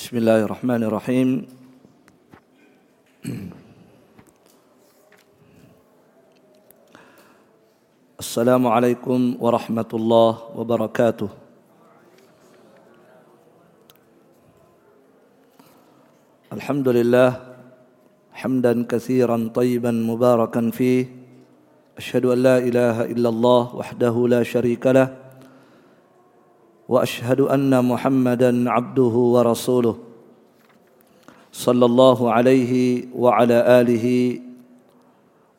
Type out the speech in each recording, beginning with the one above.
بسم الله الرحمن الرحيم. السلام عليكم ورحمة الله وبركاته. الحمد لله حمدا كثيرا طيبا مباركا فيه. أشهد أن لا إله إلا الله وحده لا شريك له. وأشهد أن محمدا عبده ورسوله صلى الله عليه وعلى آله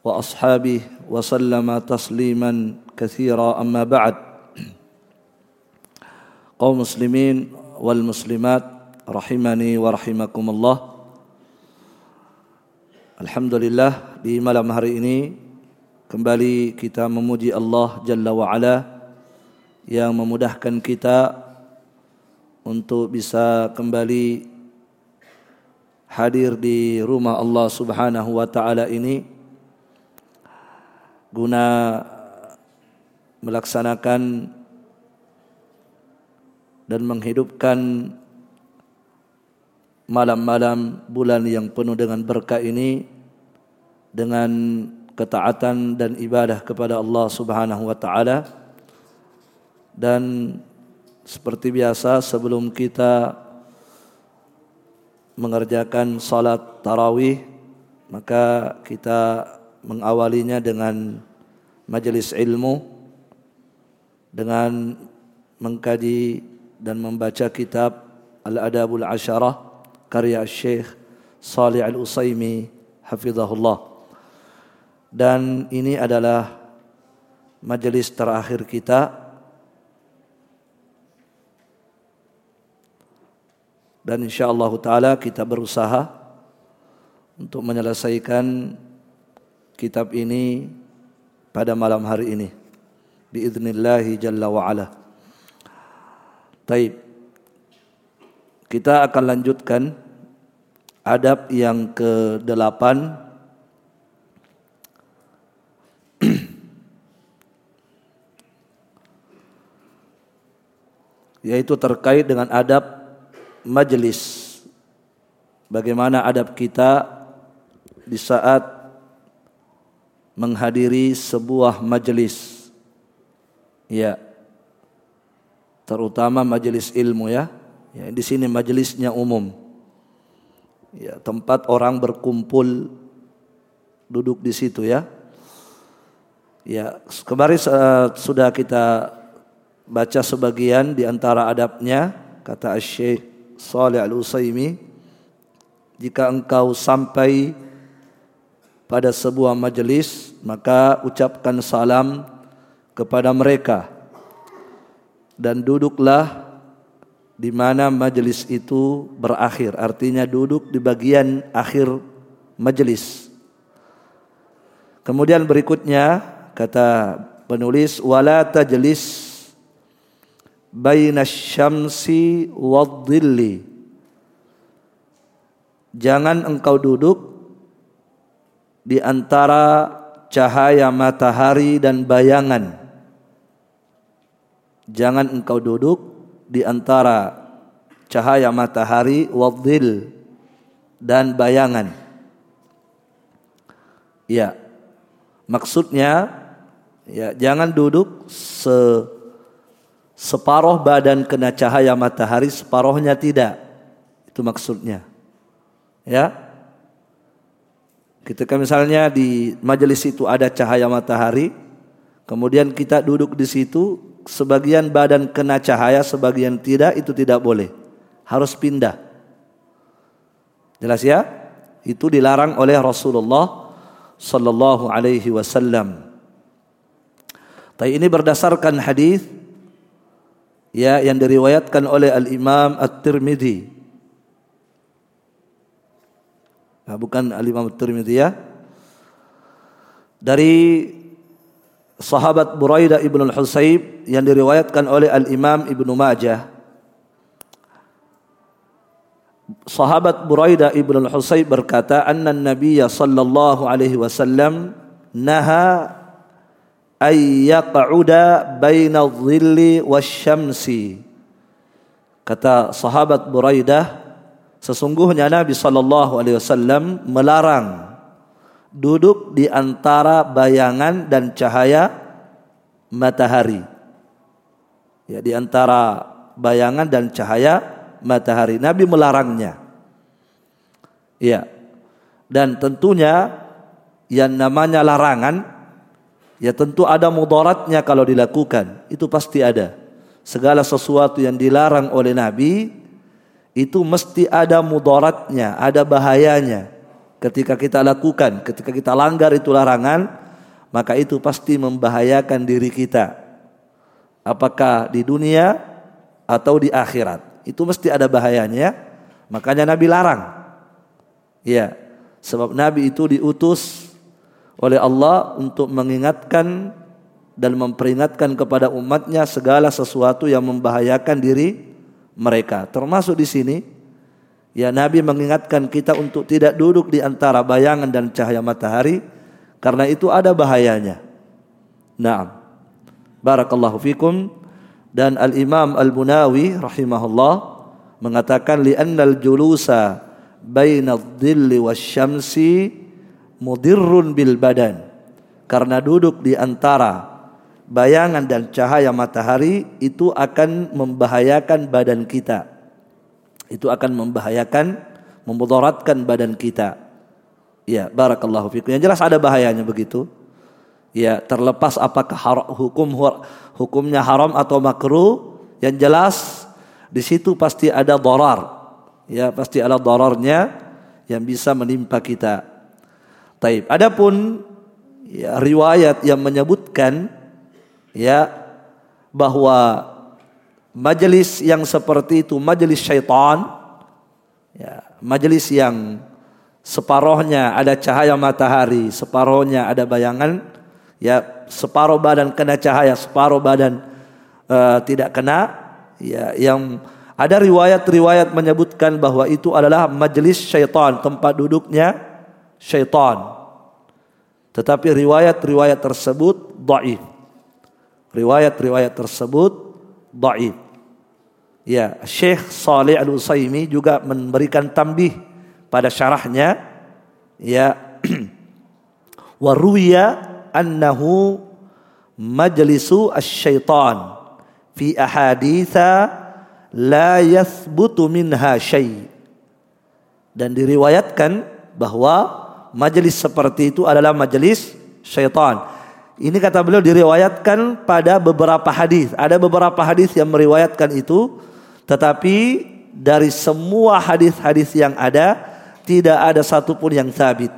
وأصحابه وسلم تسليما كثيرا. أما بعد قوم مسلمين والمسلمات رحمني ورحمكم الله. Alhamdulillah di malam hari ini kembali kita memuji Allah Jalla wa Ala yang memudahkan kita untuk bisa kembali hadir di rumah Allah Subhanahu wa taala ini guna melaksanakan dan menghidupkan malam-malam bulan yang penuh dengan berkah ini dengan ketaatan dan ibadah kepada Allah Subhanahu wa taala dan seperti biasa sebelum kita mengerjakan salat tarawih maka kita mengawalinya dengan majelis ilmu dengan mengkaji dan membaca kitab Al-Adabul Asyarah karya Syekh Salih Al-Usaimi hafizahullah. Dan ini adalah majelis terakhir kita dan insyaallah taala kita berusaha untuk menyelesaikan kitab ini pada malam hari ini biiznillah jalla wa ala. Taib. Kita akan lanjutkan adab yang ke-8 yaitu terkait dengan adab majelis. Bagaimana adab kita di saat menghadiri sebuah majelis. Ya. Terutama majelis ilmu ya. Ya, di sini majelisnya umum. Ya, tempat orang berkumpul duduk di situ ya. Ya, kemarin uh, sudah kita baca sebagian di antara adabnya kata Syekh Salih Al-Usaimi jika engkau sampai pada sebuah majelis maka ucapkan salam kepada mereka. Dan duduklah di mana majelis itu berakhir. Artinya duduk di bagian akhir majelis kemudian berikutnya kata penulis wala tajlis baina syamsi wadhilli Jangan engkau duduk di antara cahaya matahari dan bayangan. Jangan engkau duduk di antara cahaya matahari wadhil dan bayangan. Ya. Maksudnya ya jangan duduk se separuh badan kena cahaya matahari, separuhnya tidak. Itu maksudnya. Ya. Ketika misalnya di majelis itu ada cahaya matahari, kemudian kita duduk di situ, sebagian badan kena cahaya, sebagian tidak, itu tidak boleh. Harus pindah. Jelas ya? Itu dilarang oleh Rasulullah sallallahu alaihi wasallam. Tapi ini berdasarkan hadis ya yang diriwayatkan oleh Al Imam At-Tirmidzi. Nah, bukan Al Imam At-Tirmidzi ya. Dari sahabat Buraidah ibn al-Husayb yang diriwayatkan oleh Al Imam Ibnu Majah. Sahabat Buraidah ibn al-Husayb berkata, "Anna Nabiy sallallahu alaihi wasallam naha ay yaq'uda baina dhilli wasyamsi kata sahabat Buraidah Sesungguhnya Nabi sallallahu alaihi wasallam melarang duduk di antara bayangan dan cahaya matahari. Ya, di antara bayangan dan cahaya matahari. Nabi melarangnya. Ya. Dan tentunya yang namanya larangan ya tentu ada mudaratnya kalau dilakukan. Itu pasti ada. Segala sesuatu yang dilarang oleh Nabi itu mesti ada mudaratnya, ada bahayanya. Ketika kita lakukan, ketika kita langgar itu larangan, maka itu pasti membahayakan diri kita. Apakah di dunia atau di akhirat. Itu mesti ada bahayanya. Makanya Nabi larang. Ya, sebab Nabi itu diutus oleh Allah untuk mengingatkan dan memperingatkan kepada umatnya segala sesuatu yang membahayakan diri mereka. Termasuk di sini ya Nabi mengingatkan kita untuk tidak duduk di antara bayangan dan cahaya matahari karena itu ada bahayanya. Naam. Barakallahu fikum dan Al-Imam Al-Bunawi rahimahullah mengatakan li'annal julusa baina dhilli wasyamsi mudirrun bil badan. Karena duduk di antara bayangan dan cahaya matahari itu akan membahayakan badan kita. Itu akan membahayakan, memudaratkan badan kita. Ya, barakallahu fikum. Yang jelas ada bahayanya begitu. Ya, terlepas apakah haram, hukum hukumnya haram atau makruh, yang jelas di situ pasti ada dorar. Ya, pasti ada dorarnya yang bisa menimpa kita. Taib. Adapun ya, riwayat yang menyebutkan ya bahwa majelis yang seperti itu majelis syaitan ya majelis yang separohnya ada cahaya matahari separohnya ada bayangan ya separuh badan kena cahaya separuh badan uh, tidak kena ya yang ada riwayat-riwayat menyebutkan bahwa itu adalah majelis syaitan tempat duduknya syaitan. Tetapi riwayat-riwayat tersebut dhaif riwayat-riwayat tersebut dhaif. Ya, Syekh Saleh Al-Utsaimin juga memberikan tambih pada syarahnya. Ya waruya annahu majlisu asy-syaitan fi ahaditha la yathbutu minha syai. Dan diriwayatkan bahwa majelis seperti itu adalah majelis syaitan ini kata beliau diriwayatkan pada beberapa hadis. Ada beberapa hadis yang meriwayatkan itu, tetapi dari semua hadis-hadis yang ada tidak ada satupun yang sabit,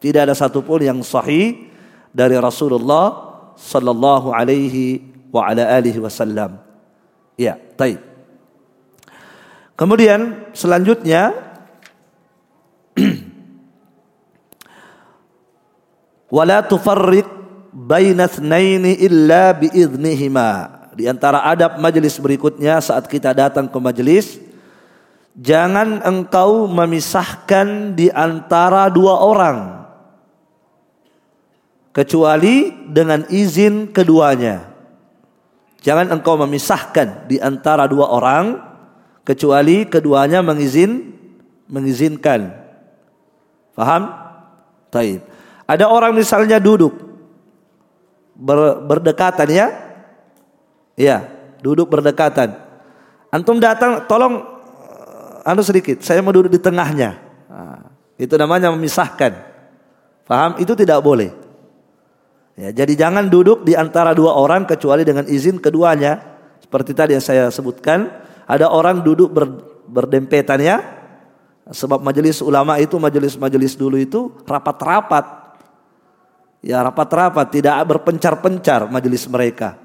tidak ada satupun yang sahih dari Rasulullah sallallahu alaihi wa ala alihi wasallam. Ya, baik. Kemudian selanjutnya wala tufarriq baina tsnaini illa biidznihima. Di antara adab majelis berikutnya saat kita datang ke majelis, jangan engkau memisahkan di antara dua orang kecuali dengan izin keduanya. Jangan engkau memisahkan di antara dua orang kecuali keduanya mengizin mengizinkan. Faham? Taib. Ada orang misalnya duduk ber, berdekatan ya. Ya, duduk berdekatan. Antum datang, tolong uh, anu sedikit, saya mau duduk di tengahnya. Nah, itu namanya memisahkan. Paham? Itu tidak boleh. Ya, jadi jangan duduk di antara dua orang kecuali dengan izin keduanya. Seperti tadi yang saya sebutkan, ada orang duduk ber, berdempetan ya. Sebab majelis ulama itu, majelis-majelis dulu itu rapat-rapat. Ya rapat-rapat tidak berpencar-pencar majelis mereka.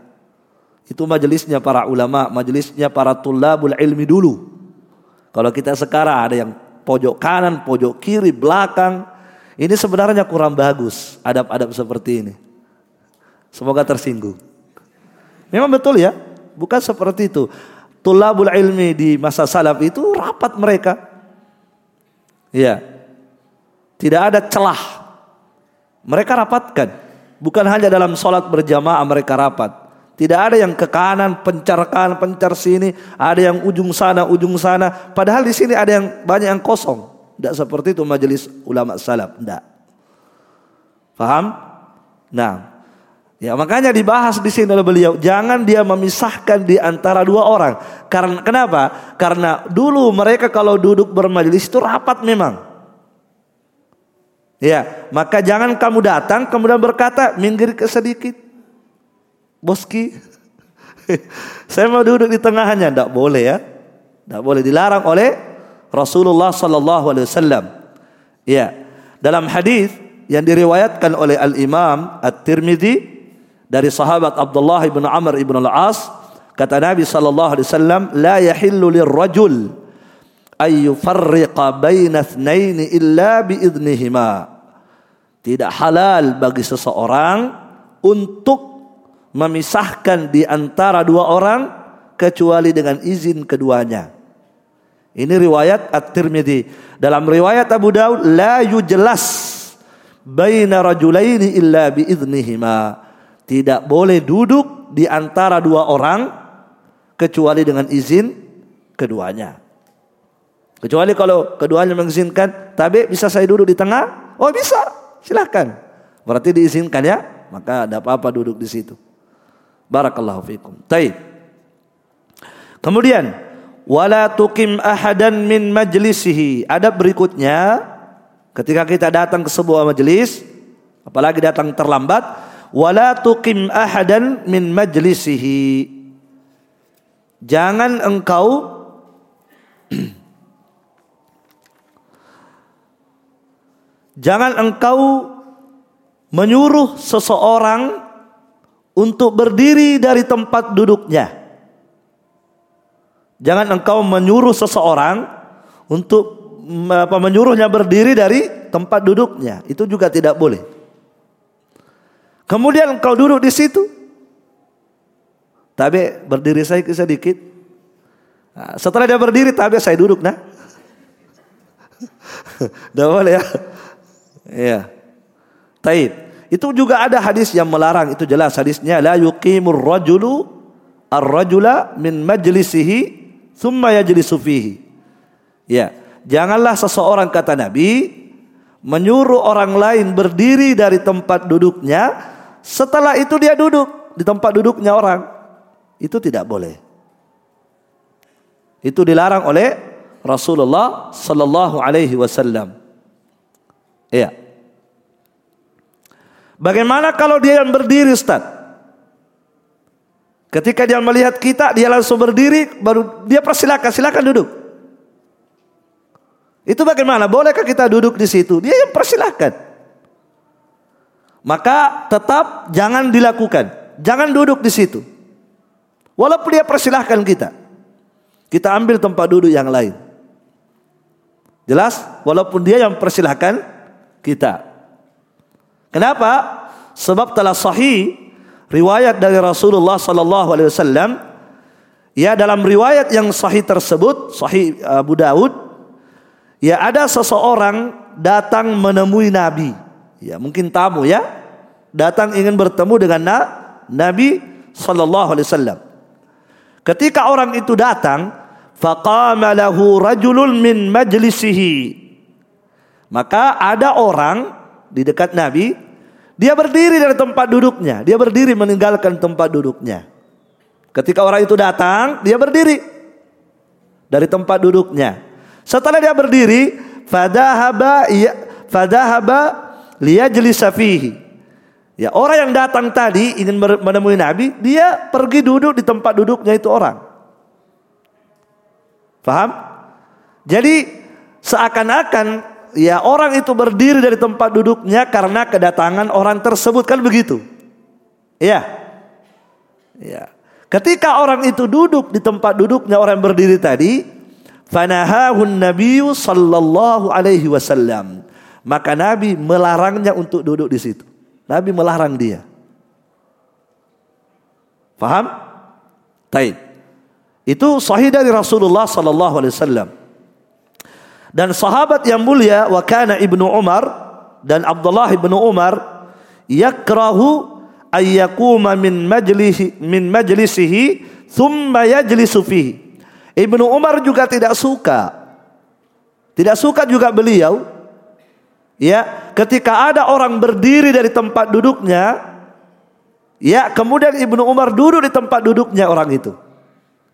Itu majelisnya para ulama, majelisnya para tulabul ilmi dulu. Kalau kita sekarang ada yang pojok kanan, pojok kiri, belakang. Ini sebenarnya kurang bagus adab-adab seperti ini. Semoga tersinggung. Memang betul ya, bukan seperti itu. Tulabul ilmi di masa salaf itu rapat mereka. Ya. Tidak ada celah mereka rapatkan. Bukan hanya dalam sholat berjamaah mereka rapat. Tidak ada yang ke kanan, pencar kanan, pencar sini, ada yang ujung sana, ujung sana. Padahal di sini ada yang banyak yang kosong. Tidak seperti itu majelis ulama salaf, tidak. Paham? Nah, ya makanya dibahas di sini oleh beliau, jangan dia memisahkan di antara dua orang. Karena kenapa? Karena dulu mereka kalau duduk bermajelis itu rapat memang. Ya, maka jangan kamu datang kemudian berkata minggir ke sedikit. Boski. Saya mau duduk di tengahnya, tidak boleh ya. Tidak boleh dilarang oleh Rasulullah sallallahu alaihi wasallam. Ya. Dalam hadis yang diriwayatkan oleh Al Imam At-Tirmidzi dari sahabat Abdullah bin Amr bin Al-As kata Nabi sallallahu alaihi wasallam la yahillu lirrajul ay yufarriqa baina illa bi idnihima. Tidak halal bagi seseorang untuk memisahkan di antara dua orang kecuali dengan izin keduanya. Ini riwayat At-Tirmidzi. Dalam riwayat Abu Daud la yujlas baina rajulaini illa bi idznihima. Tidak boleh duduk di antara dua orang kecuali dengan izin keduanya. Kecuali kalau keduanya mengizinkan, tapi bisa saya duduk di tengah? Oh bisa, silahkan. Berarti diizinkan ya, maka ada apa-apa duduk di situ. Barakallahu fikum. Taib. Kemudian wala tuqim ahadan min majlisihi. Adab berikutnya ketika kita datang ke sebuah majelis apalagi datang terlambat wala tuqim ahadan min majlisihi. Jangan engkau Jangan engkau menyuruh seseorang untuk berdiri dari tempat duduknya. Jangan engkau menyuruh seseorang untuk apa menyuruhnya berdiri dari tempat duduknya. Itu juga tidak boleh. Kemudian engkau duduk di situ. Tapi berdiri saya sedikit. Nah, setelah dia berdiri, tapi saya duduk nah. Tidak boleh ya. Iya. Taib. Itu juga ada hadis yang melarang itu jelas hadisnya la yuqimur rajulu ar-rajula min majlisihi thumma yajlisu fihi. Ya, janganlah seseorang kata Nabi menyuruh orang lain berdiri dari tempat duduknya setelah itu dia duduk di tempat duduknya orang. Itu tidak boleh. Itu dilarang oleh Rasulullah sallallahu alaihi wasallam. Iya. Bagaimana kalau dia yang berdiri Ustaz? Ketika dia melihat kita, dia langsung berdiri, baru dia persilakan, silakan duduk. Itu bagaimana? Bolehkah kita duduk di situ? Dia yang persilakan. Maka tetap jangan dilakukan. Jangan duduk di situ. Walaupun dia persilahkan kita. Kita ambil tempat duduk yang lain. Jelas? Walaupun dia yang persilahkan kita. Kenapa? Sebab telah sahih riwayat dari Rasulullah sallallahu alaihi wasallam. Ya dalam riwayat yang sahih tersebut sahih Abu Daud ya ada seseorang datang menemui Nabi. Ya mungkin tamu ya. Datang ingin bertemu dengan Nabi sallallahu alaihi wasallam. Ketika orang itu datang faqama lahu rajulun min majlisihi. Maka ada orang di dekat Nabi, dia berdiri dari tempat duduknya. Dia berdiri meninggalkan tempat duduknya. Ketika orang itu datang, dia berdiri dari tempat duduknya. Setelah dia berdiri, fadahaba ya fadahaba liyajlisa fihi. Ya, orang yang datang tadi ingin menemui Nabi, dia pergi duduk di tempat duduknya itu orang. Paham? Jadi seakan-akan ya orang itu berdiri dari tempat duduknya karena kedatangan orang tersebut kan begitu. Iya. Ya. Ketika orang itu duduk di tempat duduknya orang yang berdiri tadi, fanahahun nabiyyu sallallahu alaihi wasallam. Maka Nabi melarangnya untuk duduk di situ. Nabi melarang dia. Paham? Taib. Itu sahih dari Rasulullah sallallahu alaihi wasallam. Dan sahabat yang mulia wa kana Ibnu Umar dan Abdullah Ibnu Umar yakrahu ayyakuma min majlisi min majlisihi thumma yajlisu fihi. Ibnu Umar juga tidak suka. Tidak suka juga beliau ya ketika ada orang berdiri dari tempat duduknya ya kemudian Ibnu Umar duduk di tempat duduknya orang itu.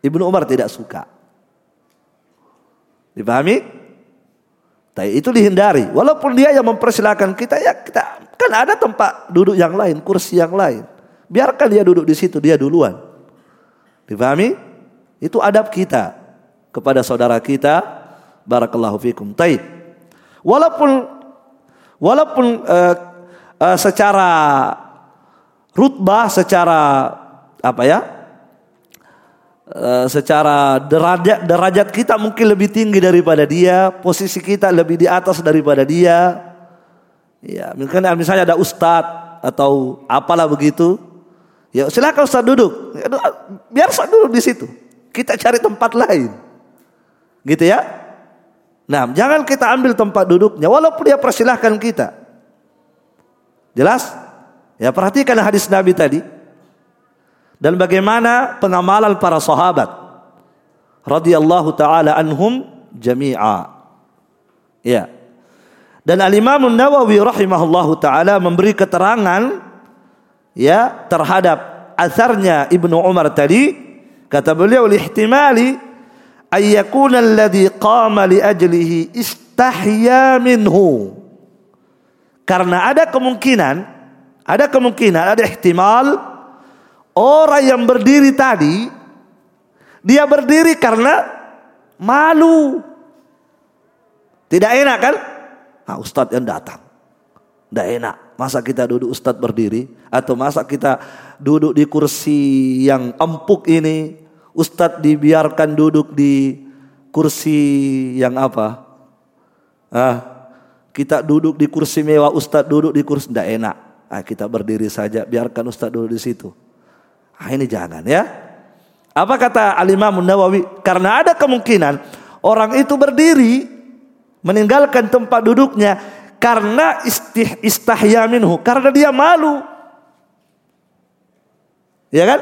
Ibnu Umar tidak suka. Dipahami? Tapi itu dihindari. Walaupun dia yang mempersilahkan kita ya kita kan ada tempat duduk yang lain, kursi yang lain. Biarkan dia duduk di situ, dia duluan. Dipahami? Itu adab kita kepada saudara kita. Barakallahu fikum. Taib. Walaupun walaupun uh, uh, secara rutbah, secara apa ya? Eh, secara derajat derajat kita mungkin lebih tinggi daripada dia, posisi kita lebih di atas daripada dia. Ya, misalnya misalnya ada ustadz atau apalah begitu. Ya, silakan ustadz duduk. Ya, biar ustadz duduk di situ. Kita cari tempat lain. Gitu ya. Nah, jangan kita ambil tempat duduknya walaupun dia persilahkan kita. Jelas? Ya, perhatikan hadis Nabi tadi dan bagaimana pengamalan para sahabat radhiyallahu taala anhum jami'a. Ya. Dan Al-Imam Nawawi rahimahullahu taala memberi keterangan ya terhadap asarnya Ibnu Umar tadi kata beliau ihtimali ay yakuna alladhi qama li ajlihi istahya minhu karena ada kemungkinan ada kemungkinan ada ihtimal Orang yang berdiri tadi, dia berdiri karena malu. Tidak enak kan? Nah, Ustadz yang datang. Tidak enak. Masa kita duduk Ustadz berdiri? Atau masa kita duduk di kursi yang empuk ini? Ustadz dibiarkan duduk di kursi yang apa? Ah, kita duduk di kursi mewah, Ustadz duduk di kursi tidak enak. Ah, kita berdiri saja, biarkan Ustadz duduk di situ. Ah, ini jangan ya. Apa kata Al-Imam Nawawi? Karena ada kemungkinan orang itu berdiri meninggalkan tempat duduknya karena istih, istahya minhu, karena dia malu. Ya kan?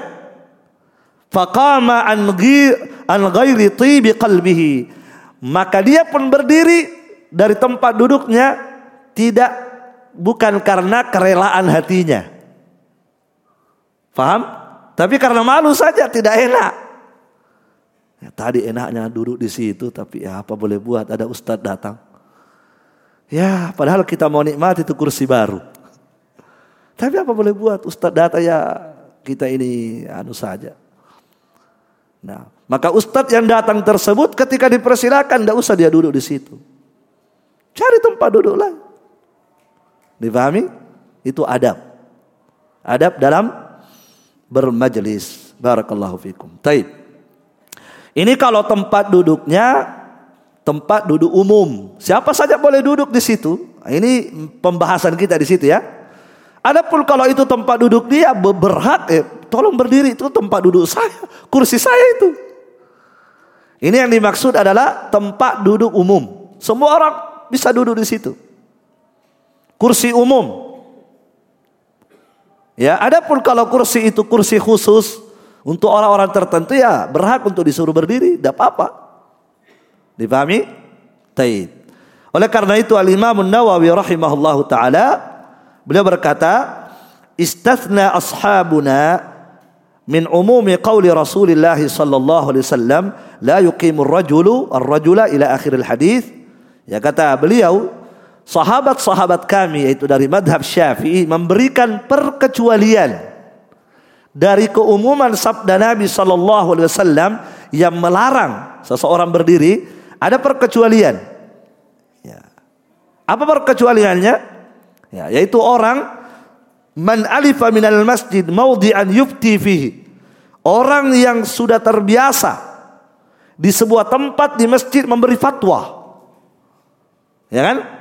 Faqama an an ghairi tibi qalbihi. Maka dia pun berdiri dari tempat duduknya tidak bukan karena kerelaan hatinya. Faham? Tapi karena malu saja tidak enak. Ya, tadi enaknya duduk di situ, tapi ya apa boleh buat ada ustadz datang. Ya padahal kita mau nikmati itu kursi baru. Tapi apa boleh buat ustadz datang ya kita ini anu saja. Nah, maka ustadz yang datang tersebut ketika dipersilakan tidak usah dia duduk di situ. Cari tempat duduk lain. Dipahami? Itu adab. Adab dalam bermajelis. Barakallahu fikum. Taib. Ini kalau tempat duduknya tempat duduk umum. Siapa saja boleh duduk di situ. Ini pembahasan kita di situ ya. Adapun kalau itu tempat duduk dia berhak, eh, tolong berdiri itu tempat duduk saya, kursi saya itu. Ini yang dimaksud adalah tempat duduk umum. Semua orang bisa duduk di situ. Kursi umum. Ya, adapun kalau kursi itu kursi khusus untuk orang-orang tertentu ya berhak untuk disuruh berdiri, tidak apa-apa. Dipahami? Taib. Oleh karena itu Al-Imam Nawawi rahimahullahu taala beliau berkata, "Istathna ashabuna min umumi qawli Rasulillah sallallahu alaihi wasallam la yuqimu ar-rajulu ar-rajula ila akhir al-hadis." Ya kata beliau, sahabat-sahabat kami yaitu dari madhab syafi'i memberikan perkecualian dari keumuman sabda Nabi Sallallahu Alaihi Wasallam yang melarang seseorang berdiri ada perkecualian. Ya. Apa perkecualiannya? Ya, yaitu orang man alifa minal masjid maudhi'an yufti fihi. Orang yang sudah terbiasa di sebuah tempat di masjid memberi fatwa. Ya kan?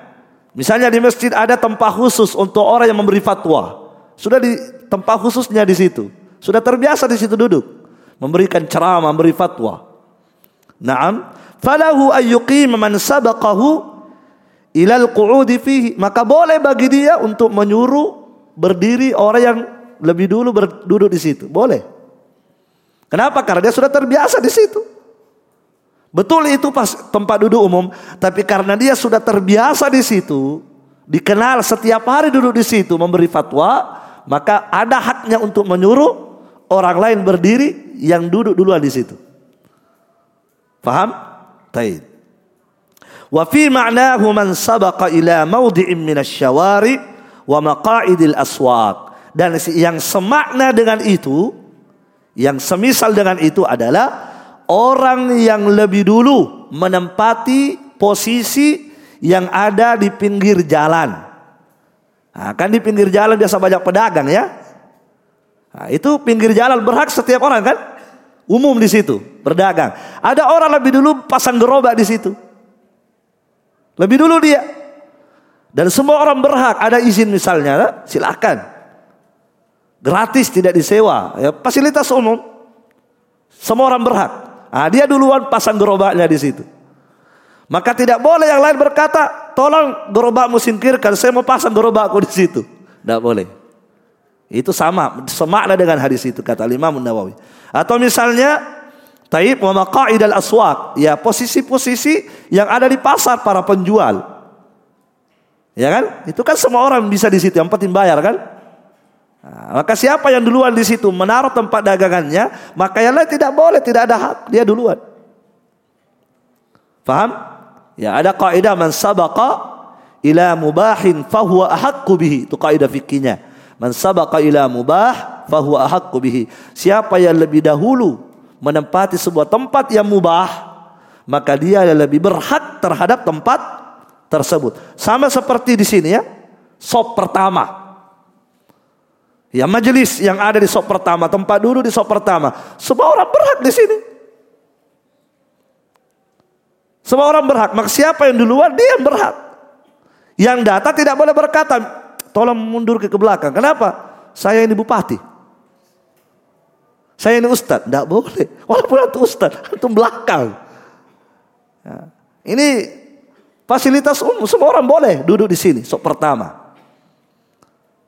Misalnya di masjid ada tempat khusus untuk orang yang memberi fatwa. Sudah di tempat khususnya di situ. Sudah terbiasa di situ duduk. Memberikan ceramah, memberi fatwa. Naam. Falahu ayyuqim man sabaqahu ilal qu'udi fihi. Maka boleh bagi dia untuk menyuruh berdiri orang yang lebih dulu berduduk di situ. Boleh. Kenapa? Karena dia sudah terbiasa di situ. Betul itu pas tempat duduk umum, tapi karena dia sudah terbiasa di situ, dikenal setiap hari duduk di situ memberi fatwa, maka ada haknya untuk menyuruh orang lain berdiri yang duduk duluan di situ. Paham? Taib. Wa fi ma'nahu man sabaqa ila mawdi'in minasyawari wa maqa'idil aswaq. Dan yang semakna dengan itu, yang semisal dengan itu adalah orang yang lebih dulu menempati posisi yang ada di pinggir jalan. Nah, kan di pinggir jalan biasa banyak pedagang ya. Nah, itu pinggir jalan berhak setiap orang kan? Umum di situ, berdagang. Ada orang lebih dulu pasang gerobak di situ. Lebih dulu dia. Dan semua orang berhak ada izin misalnya, silakan. Gratis tidak disewa, ya fasilitas umum. Semua orang berhak. Nah, dia duluan pasang gerobaknya di situ. Maka tidak boleh yang lain berkata, tolong gerobakmu singkirkan, saya mau pasang gerobakku di situ. Tidak boleh. Itu sama, semakna dengan hadis itu kata Imam Nawawi. Atau misalnya Taib wa maqaidal aswaq. Ya, posisi-posisi yang ada di pasar para penjual. Ya kan? Itu kan semua orang bisa di situ, yang penting bayar kan? Nah, maka siapa yang duluan di situ menaruh tempat dagangannya, maka yang lain tidak boleh, tidak ada hak, dia duluan. Faham? Ya, ada kaidah man sabaqa ila mubahin fahuwa ahaqqu bihi. Itu kaidah fikihnya. Man sabaqa ila mubah fahuwa ahaqqu bihi. Siapa yang lebih dahulu menempati sebuah tempat yang mubah, maka dia lebih berhak terhadap tempat tersebut. Sama seperti di sini ya, sop pertama. Ya majelis yang ada di sop pertama, tempat duduk di sop pertama. Semua orang berhak di sini. Semua orang berhak. Maka siapa yang duluan dia yang berhak. Yang data tidak boleh berkata, tolong mundur ke belakang. Kenapa? Saya ini bupati. Saya ini ustad, tidak boleh. Walaupun itu ustad, itu belakang. Ya. Ini fasilitas umum, semua orang boleh duduk di sini. Sok pertama.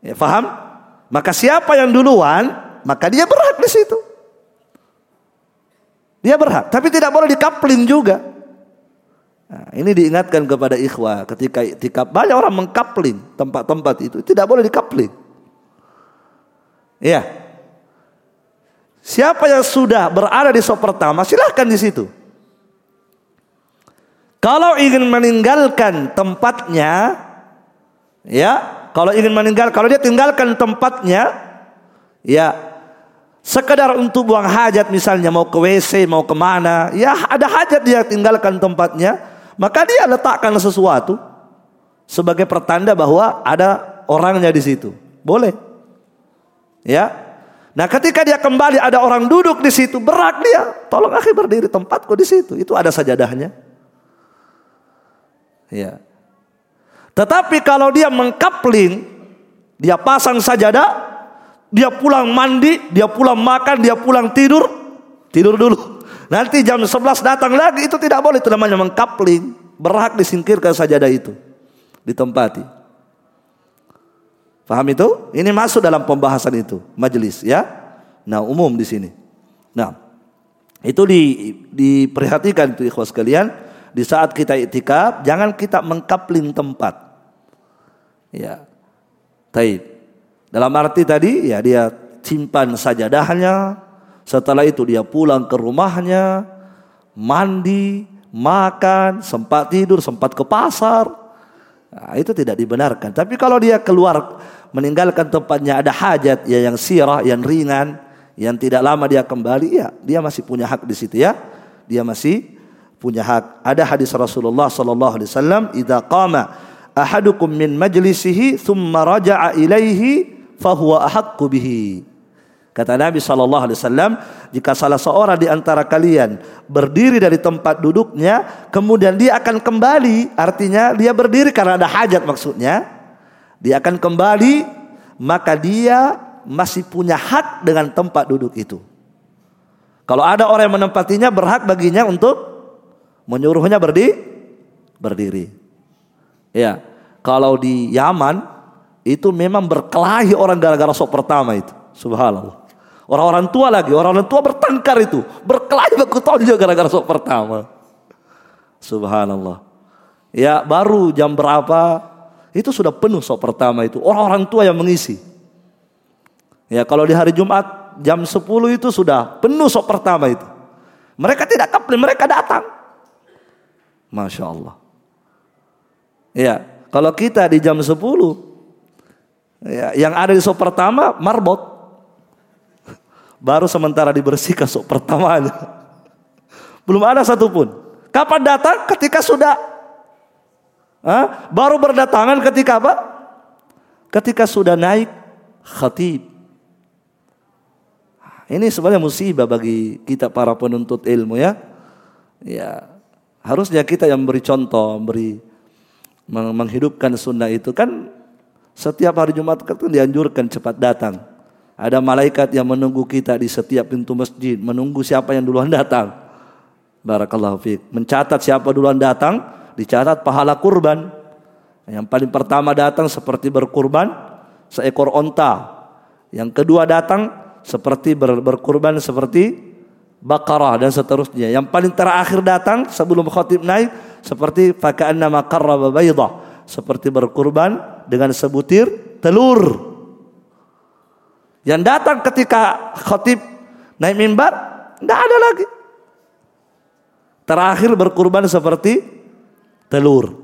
Ya, faham? Maka siapa yang duluan, maka dia berhak di situ. Dia berhak, tapi tidak boleh dikapling juga. Nah, ini diingatkan kepada ikhwah ketika itikaf banyak orang mengkapling tempat-tempat itu tidak boleh dikapling. Iya. Siapa yang sudah berada di sop pertama, silahkan di situ. Kalau ingin meninggalkan tempatnya, ya, kalau ingin meninggal, kalau dia tinggalkan tempatnya, ya, sekedar untuk buang hajat misalnya mau ke WC, mau ke mana, ya ada hajat dia tinggalkan tempatnya, maka dia letakkan sesuatu sebagai pertanda bahwa ada orangnya di situ. Boleh. Ya, Nah ketika dia kembali ada orang duduk di situ berak dia, tolong akhir berdiri tempatku di situ. Itu ada sajadahnya. Ya. Tetapi kalau dia mengkapling, dia pasang sajadah, dia pulang mandi, dia pulang makan, dia pulang tidur, tidur dulu. Nanti jam 11 datang lagi itu tidak boleh itu namanya mengkapling, berhak disingkirkan sajadah itu ditempati. Paham itu? Ini masuk dalam pembahasan itu, majelis ya. Nah, umum di sini. Nah, itu di, diperhatikan itu ikhwas sekalian, di saat kita itikaf jangan kita mengkapling tempat. Ya. Taib. Dalam arti tadi ya dia simpan sajadahnya, setelah itu dia pulang ke rumahnya, mandi, makan, sempat tidur, sempat ke pasar. Nah, itu tidak dibenarkan. Tapi kalau dia keluar meninggalkan tempatnya ada hajat ya yang sirah, yang ringan, yang tidak lama dia kembali, ya dia masih punya hak di situ ya. Dia masih punya hak. Ada hadis Rasulullah sallallahu alaihi wasallam, "Idza qama ahadukum min majlisihi thumma raja'a ilaihi fahuwa ahaqqu bihi." Kata Nabi wasallam, jika salah seorang di antara kalian berdiri dari tempat duduknya, kemudian dia akan kembali, artinya dia berdiri karena ada hajat maksudnya dia akan kembali maka dia masih punya hak dengan tempat duduk itu. Kalau ada orang yang menempatinya berhak baginya untuk menyuruhnya berdiri berdiri. Ya, kalau di Yaman itu memang berkelahi orang gara-gara sop pertama itu. Subhanallah. Orang-orang tua lagi, orang-orang tua bertengkar itu, berkelahi baku tonjol gara-gara sok pertama. Subhanallah. Ya baru jam berapa itu sudah penuh sok pertama itu. Orang-orang tua yang mengisi. Ya kalau di hari Jumat jam 10 itu sudah penuh sok pertama itu. Mereka tidak kapli, mereka datang. Masya Allah. Ya, kalau kita di jam 10 ya, yang ada di sok pertama marbot. Baru sementara dibersihkan sok pertamanya. Belum ada satupun. Kapan datang? Ketika sudah. Hah? Baru berdatangan ketika apa? Ketika sudah naik khatib. Ini sebenarnya musibah bagi kita para penuntut ilmu ya. Ya, harusnya kita yang beri contoh, beri menghidupkan sunnah itu kan setiap hari Jumat kan dianjurkan cepat datang. Ada malaikat yang menunggu kita di setiap pintu masjid, menunggu siapa yang duluan datang. Barakallahu fiik. Mencatat siapa duluan datang, dicatat pahala kurban. Yang paling pertama datang seperti berkurban seekor onta. Yang kedua datang seperti ber, berkurban seperti bakarah dan seterusnya. Yang paling terakhir datang sebelum khatib naik seperti faka'annama qarraba baydah, seperti berkurban dengan sebutir telur. Yang datang ketika khatib naik mimbar, tidak ada lagi. Terakhir berkurban seperti telur.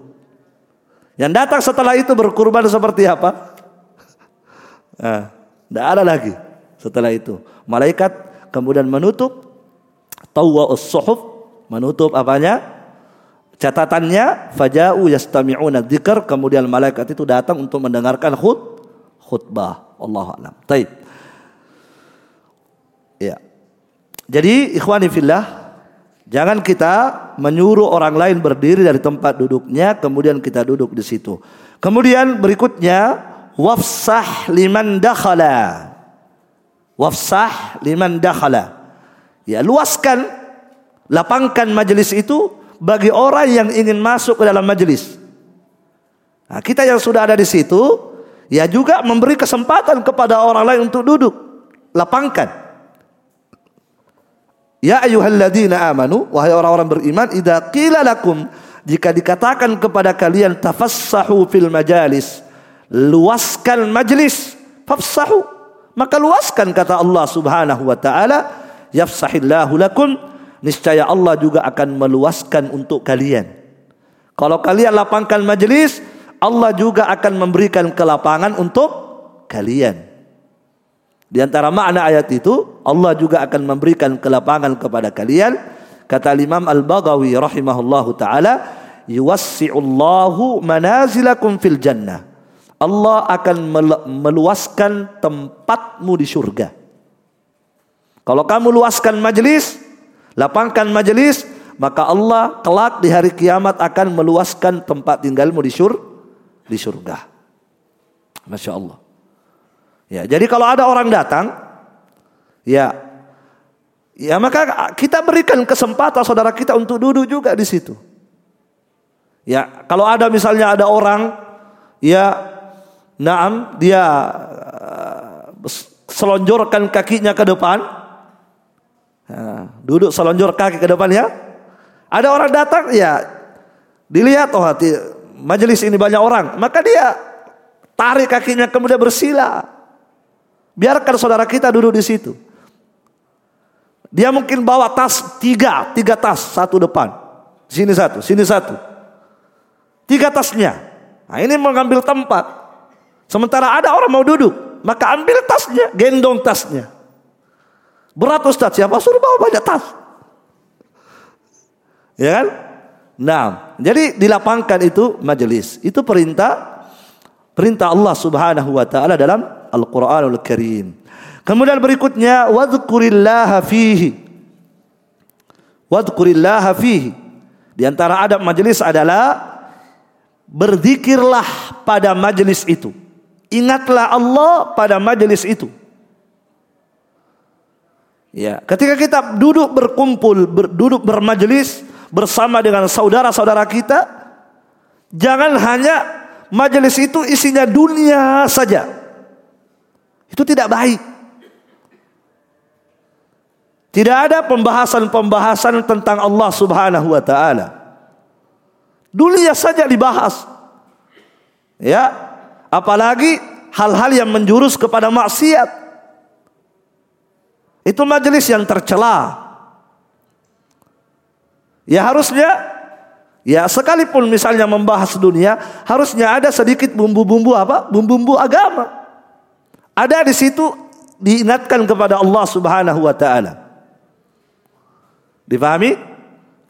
Yang datang setelah itu berkurban seperti apa? Nah, tidak ada lagi setelah itu. Malaikat kemudian menutup tawwa suhuf menutup apanya? Catatannya faja'u yastami'una dzikr kemudian malaikat itu datang untuk mendengarkan khut khutbah. Allah alam. Taib. Ya. Jadi ikhwani fillah, jangan kita menyuruh orang lain berdiri dari tempat duduknya kemudian kita duduk di situ. Kemudian berikutnya wafsah liman dakhala. Wafsah liman dakhala. Ya, luaskan lapangkan majelis itu bagi orang yang ingin masuk ke dalam majelis. Nah, kita yang sudah ada di situ ya juga memberi kesempatan kepada orang lain untuk duduk. Lapangkan. Ya ayyuhalladzina amanu wahai orang-orang beriman idza qila lakum jika dikatakan kepada kalian tafassahu fil majalis luaskan majlis fafsahu maka luaskan kata Allah Subhanahu wa taala yafsahillahu lakum niscaya Allah juga akan meluaskan untuk kalian kalau kalian lapangkan majlis Allah juga akan memberikan kelapangan untuk kalian di antara makna ayat itu Allah juga akan memberikan kelapangan kepada kalian. Kata Imam Al-Baghawi rahimahullahu taala, yuwassi'ullahu manazilakum fil jannah. Allah akan meluaskan tempatmu di surga. Kalau kamu luaskan majelis, lapangkan majelis, maka Allah kelak di hari kiamat akan meluaskan tempat tinggalmu di sur di surga. Masya Allah. Ya, jadi kalau ada orang datang, ya, ya maka kita berikan kesempatan saudara kita untuk duduk juga di situ. Ya, kalau ada misalnya ada orang, ya, naam dia uh, selonjorkan kakinya ke depan, ya, duduk selonjor kaki ke depan ya. Ada orang datang, ya, dilihat oh hati majelis ini banyak orang, maka dia tarik kakinya kemudian bersila. Biarkan saudara kita duduk di situ. Dia mungkin bawa tas tiga, tiga tas, satu depan. Sini satu, sini satu. Tiga tasnya. Nah ini mengambil tempat. Sementara ada orang mau duduk, maka ambil tasnya, gendong tasnya. Berat Ustaz, siapa suruh bawa banyak tas? Ya kan? Nah, jadi dilapangkan itu majelis. Itu perintah perintah Allah Subhanahu wa taala dalam Al-Quranul Karim. Kemudian berikutnya wadhkurillaha fihi. Wadhkurillaha fihi. Di antara adab majelis adalah berzikirlah pada majelis itu. Ingatlah Allah pada majelis itu. Ya, ketika kita duduk berkumpul, ber, duduk bermajelis bersama dengan saudara-saudara kita, jangan hanya majelis itu isinya dunia saja. Itu tidak baik. Tidak ada pembahasan-pembahasan tentang Allah Subhanahu wa taala. Dunia saja dibahas. Ya, apalagi hal-hal yang menjurus kepada maksiat. Itu majelis yang tercela. Ya harusnya ya sekalipun misalnya membahas dunia, harusnya ada sedikit bumbu-bumbu apa? Bumbu-bumbu agama. Ada di situ diingatkan kepada Allah Subhanahu wa taala. Difahami?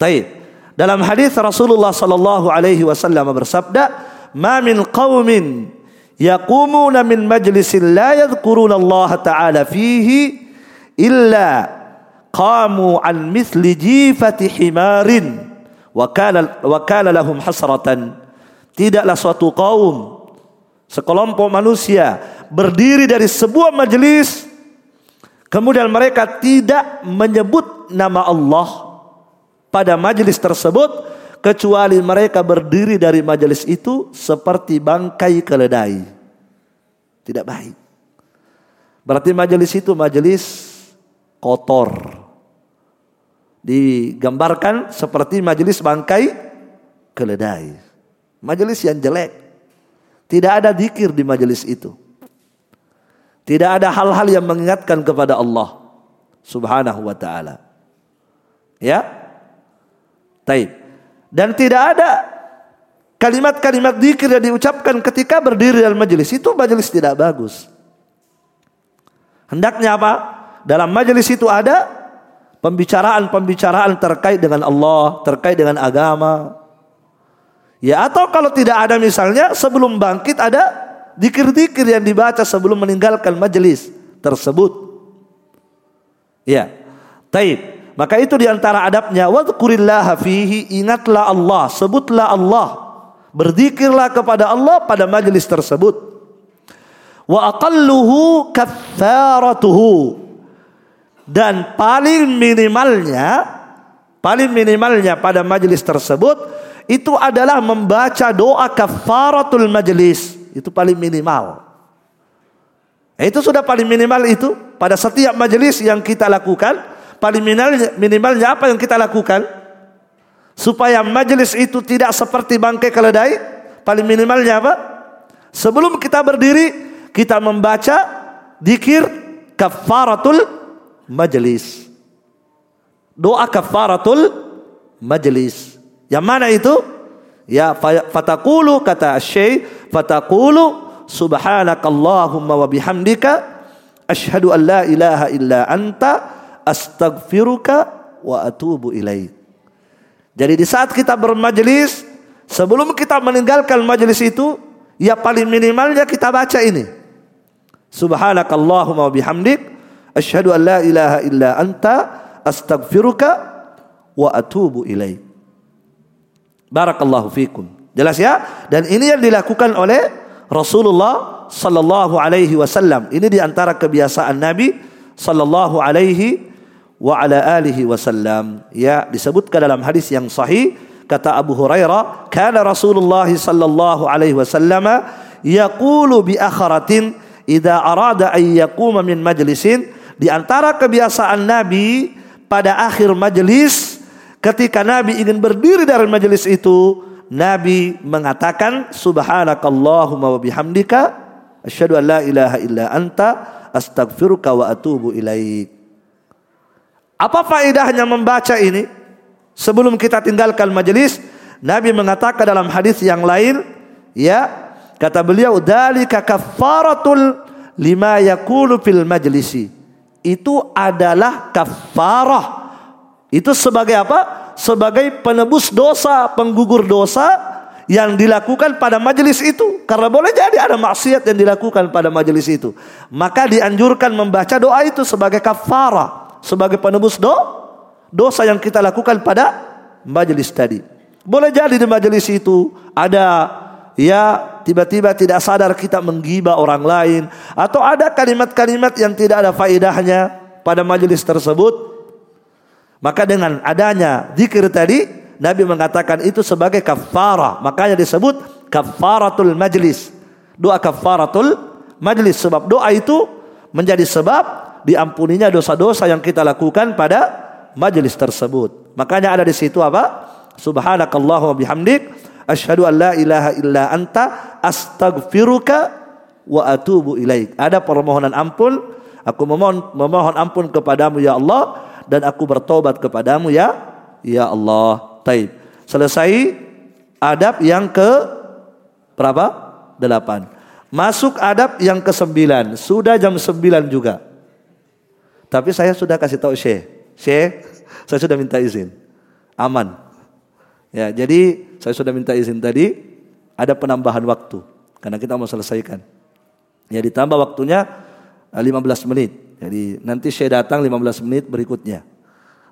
Taib. Dalam hadis Rasulullah sallallahu alaihi wasallam bersabda, "Ma min qaumin yaqumuna min majlisin la yadhkuruna Allah taala fihi illa qamu an mithli jifati himarin wa kana wa kana lahum hasratan." Tidaklah suatu kaum sekelompok manusia berdiri dari sebuah majelis kemudian mereka tidak menyebut nama Allah pada majelis tersebut kecuali mereka berdiri dari majelis itu seperti bangkai keledai. Tidak baik. Berarti majelis itu majelis kotor. Digambarkan seperti majelis bangkai keledai. Majelis yang jelek. Tidak ada dikir di majelis itu. Tidak ada hal-hal yang mengingatkan kepada Allah subhanahu wa ta'ala. Ya. Taib. Dan tidak ada kalimat-kalimat zikir yang diucapkan ketika berdiri dalam majelis. Itu majelis tidak bagus. Hendaknya apa? Dalam majelis itu ada pembicaraan-pembicaraan terkait dengan Allah, terkait dengan agama. Ya atau kalau tidak ada misalnya sebelum bangkit ada dikir-dikir yang dibaca sebelum meninggalkan majelis tersebut. Ya. Taib. Maka itu di antara adabnya wadhkurillaha fihi ingatlah Allah, sebutlah Allah. Berzikirlah kepada Allah pada majlis tersebut. Wa aqalluhu kafaratuhu. Dan paling minimalnya paling minimalnya pada majlis tersebut itu adalah membaca doa kafaratul majlis. Itu paling minimal. Itu sudah paling minimal itu pada setiap majelis yang kita lakukan paling minimalnya, minimalnya apa yang kita lakukan supaya majelis itu tidak seperti bangkai keledai paling minimalnya apa sebelum kita berdiri kita membaca dikir kafaratul majelis doa kafaratul majelis yang mana itu ya fatakulu kata syekh fatakulu subhanakallahumma wa bihamdika asyhadu an la ilaha illa anta astaghfiruka wa atubu ilaik. Jadi di saat kita bermajelis, sebelum kita meninggalkan majelis itu, ya paling minimalnya kita baca ini. Subhanakallahumma bihamdik, asyhadu an la ilaha illa anta, astaghfiruka wa atubu ilaik. Barakallahu fikum. Jelas ya? Dan ini yang dilakukan oleh Rasulullah sallallahu alaihi wasallam. Ini di antara kebiasaan Nabi sallallahu alaihi wa ala alihi wasallam. Ya, disebutkan dalam hadis yang sahih kata Abu Hurairah, kana Rasulullah sallallahu alaihi wasallam yaqulu bi akharatin idza arada an yaquma min majlisin di antara kebiasaan Nabi pada akhir majelis ketika Nabi ingin berdiri dari majelis itu Nabi mengatakan subhanakallahumma wa bihamdika asyhadu an la ilaha illa anta astaghfiruka wa atubu ilaik apa faedahnya membaca ini? Sebelum kita tinggalkan majelis, Nabi mengatakan dalam hadis yang lain, ya, kata beliau, "Dzalika kafaratul lima yakulu fil majlisi." Itu adalah kafarah. Itu sebagai apa? Sebagai penebus dosa, penggugur dosa yang dilakukan pada majelis itu. Karena boleh jadi ada maksiat yang dilakukan pada majelis itu. Maka dianjurkan membaca doa itu sebagai kafarah sebagai penebus do, dosa yang kita lakukan pada majelis tadi. Boleh jadi di majelis itu ada ya tiba-tiba tidak sadar kita menggibah orang lain atau ada kalimat-kalimat yang tidak ada faedahnya pada majelis tersebut. Maka dengan adanya zikir tadi Nabi mengatakan itu sebagai kafara. Makanya disebut kafaratul majlis. Doa kafaratul majlis sebab doa itu menjadi sebab diampuninya dosa-dosa yang kita lakukan pada majelis tersebut. Makanya ada di situ apa? Subhanakallah wa bihamdik asyhadu an la ilaha illa anta astaghfiruka wa atubu ilaik. Ada permohonan ampun, aku memohon memohon ampun kepadamu ya Allah dan aku bertobat kepadamu ya ya Allah. Taib. Selesai adab yang ke berapa? Delapan. Masuk adab yang ke sembilan. Sudah jam sembilan juga. Tapi saya sudah kasih tahu Syekh. Syekh, saya sudah minta izin. Aman. Ya, jadi saya sudah minta izin tadi ada penambahan waktu karena kita mau selesaikan. Ya ditambah waktunya 15 eh, menit. Jadi nanti saya datang 15 menit berikutnya.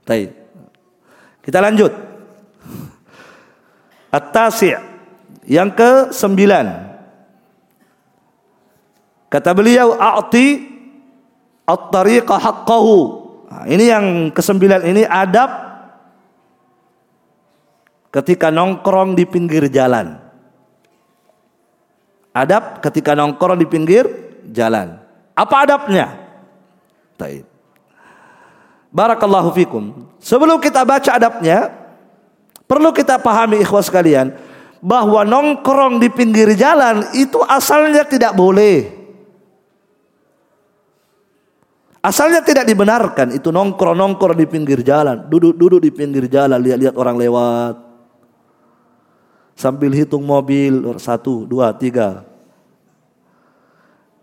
Baik. Kita lanjut. At-tasi' yang ke-9. Kata beliau a'ti at-tariqa haqqahu. Nah, ini yang ke-9 ini adab ketika nongkrong di pinggir jalan. Adab ketika nongkrong di pinggir jalan. Apa adabnya? Taib. Barakallahu fikum. Sebelum kita baca adabnya, perlu kita pahami ikhwas sekalian bahwa nongkrong di pinggir jalan itu asalnya tidak boleh. Asalnya tidak dibenarkan itu nongkrong-nongkrong di pinggir jalan, duduk-duduk di pinggir jalan, lihat-lihat orang lewat sambil hitung mobil satu dua tiga.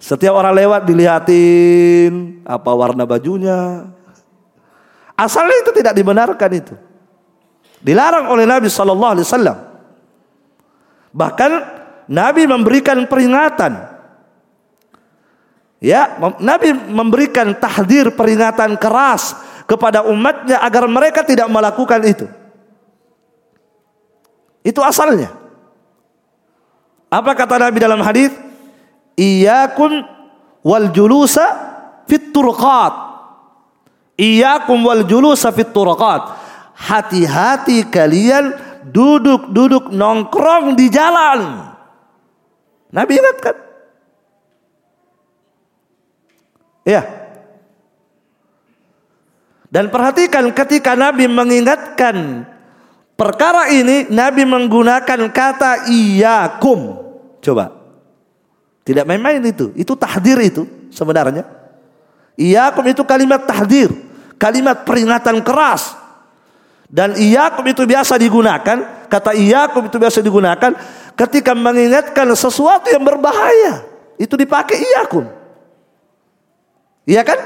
Setiap orang lewat dilihatin apa warna bajunya. Asalnya itu tidak dibenarkan itu. Dilarang oleh Nabi Shallallahu Alaihi Wasallam. Bahkan Nabi memberikan peringatan. Ya Nabi memberikan tahdir peringatan keras kepada umatnya agar mereka tidak melakukan itu itu asalnya. Apa kata Nabi dalam hadis? Iyyakum wal julusa fit turqat. Iyyakum wal julusa fit turqat. Hati-hati kalian duduk-duduk nongkrong di jalan. Nabi ingatkan. Ya. Dan perhatikan ketika Nabi mengingatkan Perkara ini Nabi menggunakan kata iyakum. Coba. Tidak main-main itu. Itu tahdir itu sebenarnya. Iyakum itu kalimat tahdir. Kalimat peringatan keras. Dan iyakum itu biasa digunakan. Kata iyakum itu biasa digunakan. Ketika mengingatkan sesuatu yang berbahaya. Itu dipakai iyakum. Iya kan?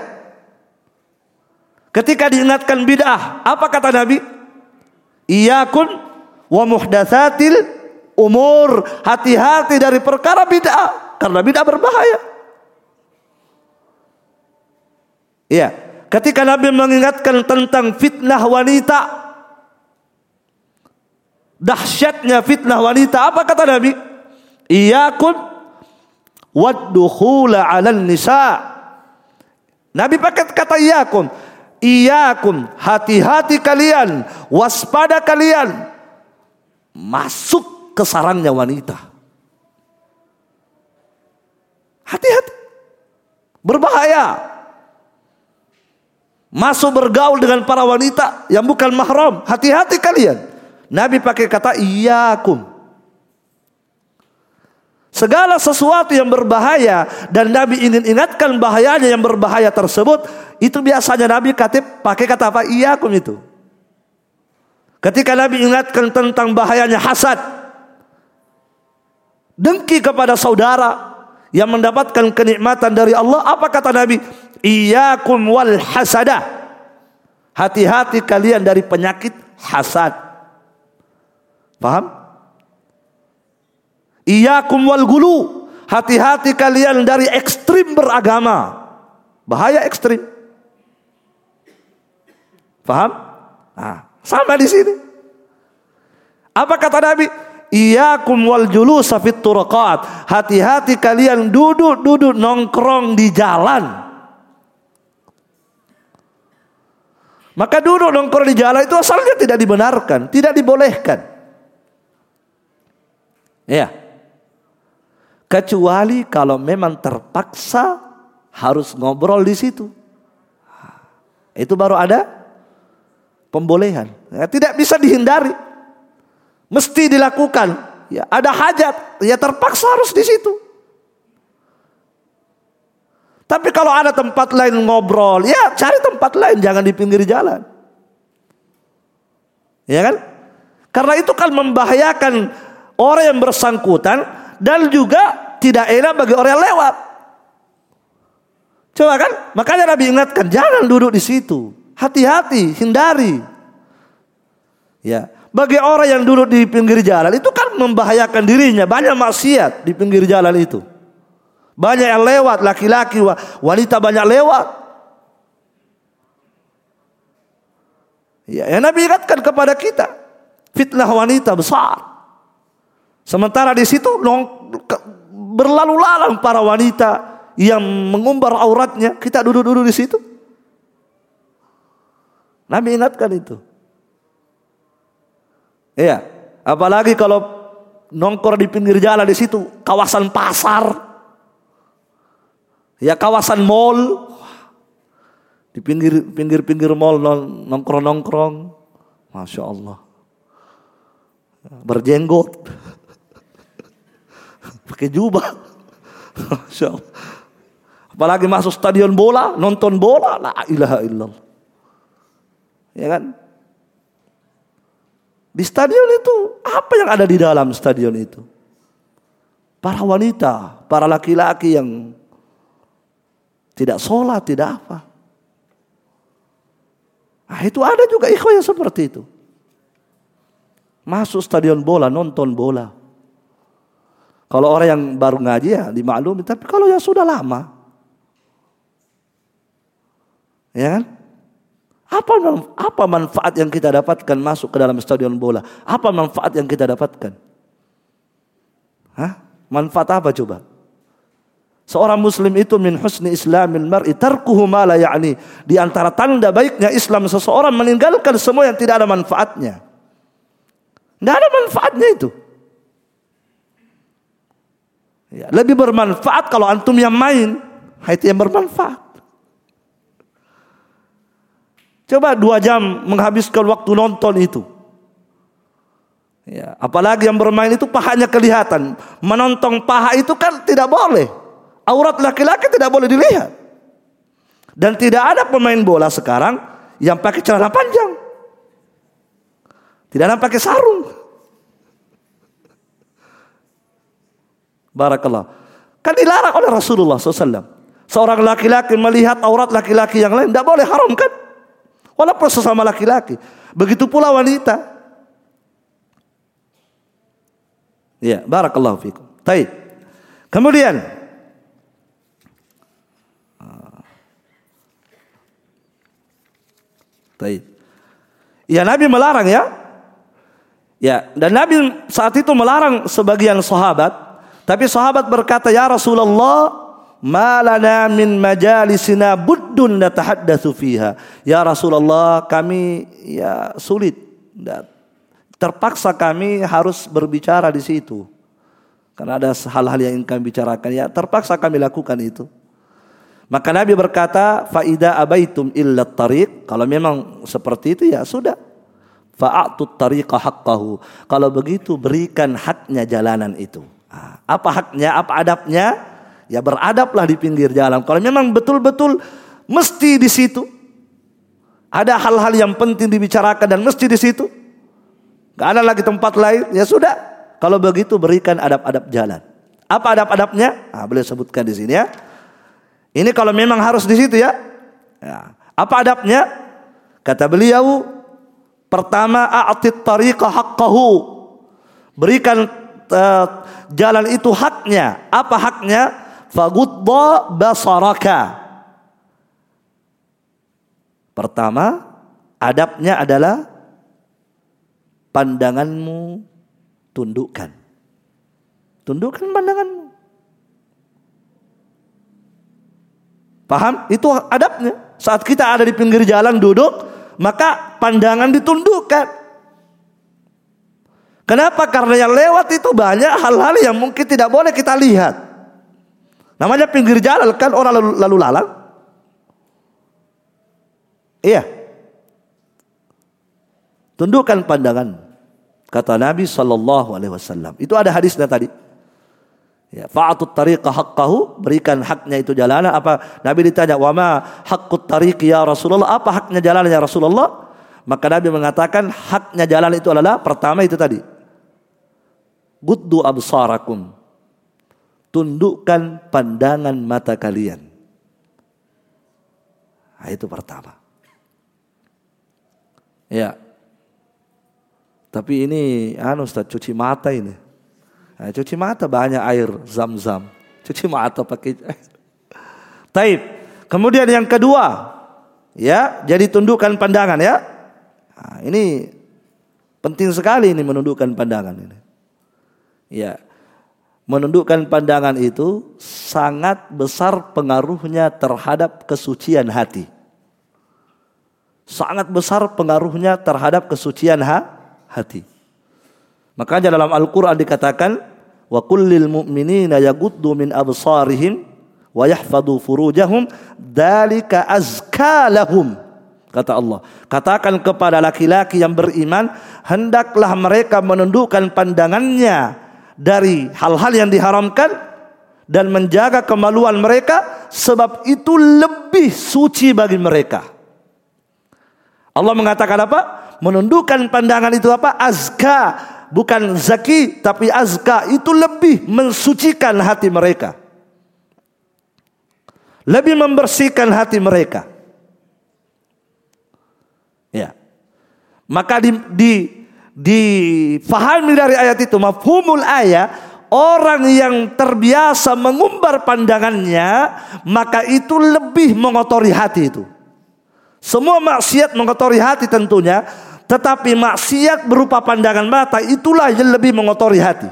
Ketika diingatkan bid'ah. Apa kata Nabi? Iyakun wa muhdatsatil umur. Hati-hati dari perkara bid'ah karena bid'ah berbahaya. Iya, ketika Nabi mengingatkan tentang fitnah wanita, dahsyatnya fitnah wanita, apa kata Nabi? Iyakun waddukhula 'alan nisa. Nabi pakai kata iyakun Iyakum, hati-hati kalian, waspada kalian masuk ke sarangnya wanita. Hati-hati. Berbahaya. Masuk bergaul dengan para wanita yang bukan mahram. Hati-hati kalian. Nabi pakai kata iyakum. Segala sesuatu yang berbahaya dan Nabi ingin ingatkan bahayanya yang berbahaya tersebut, itu biasanya Nabi katip pakai kata apa? Iyakum itu. Ketika Nabi ingatkan tentang bahayanya hasad, dengki kepada saudara yang mendapatkan kenikmatan dari Allah, apa kata Nabi? Iyakum wal hasadah. Hati-hati kalian dari penyakit hasad. Paham? Iyakum wal gulu. Hati-hati kalian dari ekstrim beragama. Bahaya ekstrim. Paham? Nah, sama di sini. Apa kata Nabi? Iyakum wal julus turqat. Hati-hati kalian duduk-duduk nongkrong di jalan. Maka duduk nongkrong di jalan itu asalnya tidak dibenarkan, tidak dibolehkan. Ya. Kecuali kalau memang terpaksa harus ngobrol di situ. Itu baru ada pembolehan. Ya, tidak bisa dihindari. Mesti dilakukan. Ya, ada hajat, ya terpaksa harus di situ. Tapi kalau ada tempat lain ngobrol, ya cari tempat lain, jangan di pinggir jalan. Ya kan? Karena itu kan membahayakan orang yang bersangkutan dan juga tidak enak bagi orang yang lewat. Coba kan? Makanya Nabi ingatkan, jangan duduk di situ. Hati-hati, hindari. Ya, bagi orang yang duduk di pinggir jalan itu kan membahayakan dirinya, banyak maksiat di pinggir jalan itu. Banyak yang lewat, laki-laki, wanita banyak lewat. Ya, ya Nabi ingatkan kepada kita, fitnah wanita besar. Sementara di situ berlalu lalang para wanita yang mengumbar auratnya, kita duduk-duduk di situ. Nabi ingatkan itu. Iya, apalagi kalau nongkrong di pinggir jalan di situ, kawasan pasar. Ya kawasan mall. Di pinggir pinggir pinggir mall nongkrong nongkrong. Masya Allah. Berjenggot. Pakai jubah. Masya Allah. Apalagi masuk stadion bola, nonton bola, la ilaha illallah. Ya kan? Di stadion itu, apa yang ada di dalam stadion itu? Para wanita, para laki-laki yang tidak sholat, tidak apa. Nah, itu ada juga ikhwan yang seperti itu. Masuk stadion bola, nonton bola. Kalau orang yang baru ngaji ya dimaklumi, tapi kalau yang sudah lama, ya kan? Apa apa manfaat yang kita dapatkan masuk ke dalam stadion bola? Apa manfaat yang kita dapatkan? Hah? Manfaat apa coba? Seorang muslim itu min husni islamil mar'i tarkuhu ma la ya'ni. Di antara tanda baiknya Islam seseorang meninggalkan semua yang tidak ada manfaatnya. Tidak ada manfaatnya itu. Ya, lebih bermanfaat kalau antum yang main. Itu yang bermanfaat. Coba dua jam menghabiskan waktu nonton itu. Ya, apalagi yang bermain itu pahanya kelihatan. Menonton paha itu kan tidak boleh. Aurat laki-laki tidak boleh dilihat. Dan tidak ada pemain bola sekarang yang pakai celana panjang. Tidak ada pakai sarung. Barakallah. Kan dilarang oleh Rasulullah SAW. Seorang laki-laki melihat aurat laki-laki yang lain tidak boleh haram kan? Walaupun sesama laki-laki. Begitu pula wanita. Ya, barakallahu fikum. Taib. Kemudian Baik. Ya Nabi melarang ya. Ya, dan Nabi saat itu melarang sebagian sahabat, tapi sahabat berkata, "Ya Rasulullah, malana min majalisina buddun natahaddatsu fiha." Ya Rasulullah, kami ya sulit terpaksa kami harus berbicara di situ. Karena ada hal-hal yang ingin kami bicarakan, ya terpaksa kami lakukan itu. Maka Nabi berkata, "Faida abaitum illa tariq." Kalau memang seperti itu ya sudah. Fa'atu tariqa haqqahu. Kalau begitu berikan haknya jalanan itu. Ah, apa haknya? Apa adabnya? Ya beradablah di pinggir jalan. Kalau memang betul-betul mesti di situ. Ada hal-hal yang penting dibicarakan dan mesti di situ. Gak ada lagi tempat lain. Ya sudah. Kalau begitu berikan adab-adab jalan. Apa adab-adabnya? Nah, boleh sebutkan di sini ya. Ini kalau memang harus di situ ya. ya. Apa adabnya? Kata beliau, pertama a'tit tariqa haqqahu. Berikan uh, jalan itu haknya. Apa haknya? Fagudda basaraka. Pertama, adabnya adalah pandanganmu tundukkan. Tundukkan pandanganmu. Paham? Itu adabnya. Saat kita ada di pinggir jalan duduk, maka pandangan ditundukkan. Kenapa? Karena yang lewat itu banyak hal-hal yang mungkin tidak boleh kita lihat. Namanya pinggir jalan kan orang lalu, lalu lalang. Iya. Tundukkan pandangan. Kata Nabi sallallahu alaihi wasallam. Itu ada hadisnya tadi. Ya, fa'atut tariqa haqqahu, berikan haknya itu jalanan. Apa Nabi ditanya, "Wa ma haqqut tariqi ya Rasulullah?" Apa haknya jalan ya Rasulullah? Maka Nabi mengatakan haknya jalan itu adalah pertama itu tadi. Guddu absarakum. Tundukkan pandangan mata kalian. Nah, itu pertama. Ya. Tapi ini anu Ustaz cuci mata ini. Nah, cuci mata banyak air zam-zam. Cuci mata pakai Taib. Kemudian yang kedua, ya, jadi tundukkan pandangan ya. Nah, ini penting sekali ini menundukkan pandangan ini. Ya. Menundukkan pandangan itu sangat besar pengaruhnya terhadap kesucian hati. Sangat besar pengaruhnya terhadap kesucian ha hati. Makanya dalam Al-Quran dikatakan wa kullil mu'minina yaghuddu min absarihim wa yahfadhu furujahum dalika azka lahum kata Allah katakan kepada laki-laki yang beriman hendaklah mereka menundukkan pandangannya dari hal-hal yang diharamkan dan menjaga kemaluan mereka sebab itu lebih suci bagi mereka Allah mengatakan apa menundukkan pandangan itu apa azka bukan zaki tapi azka itu lebih mensucikan hati mereka. Lebih membersihkan hati mereka. Ya. Maka di, di difahami dari ayat itu mafhumul ayat orang yang terbiasa mengumbar pandangannya maka itu lebih mengotori hati itu. Semua maksiat mengotori hati tentunya tetapi maksiat berupa pandangan mata itulah yang lebih mengotori hati.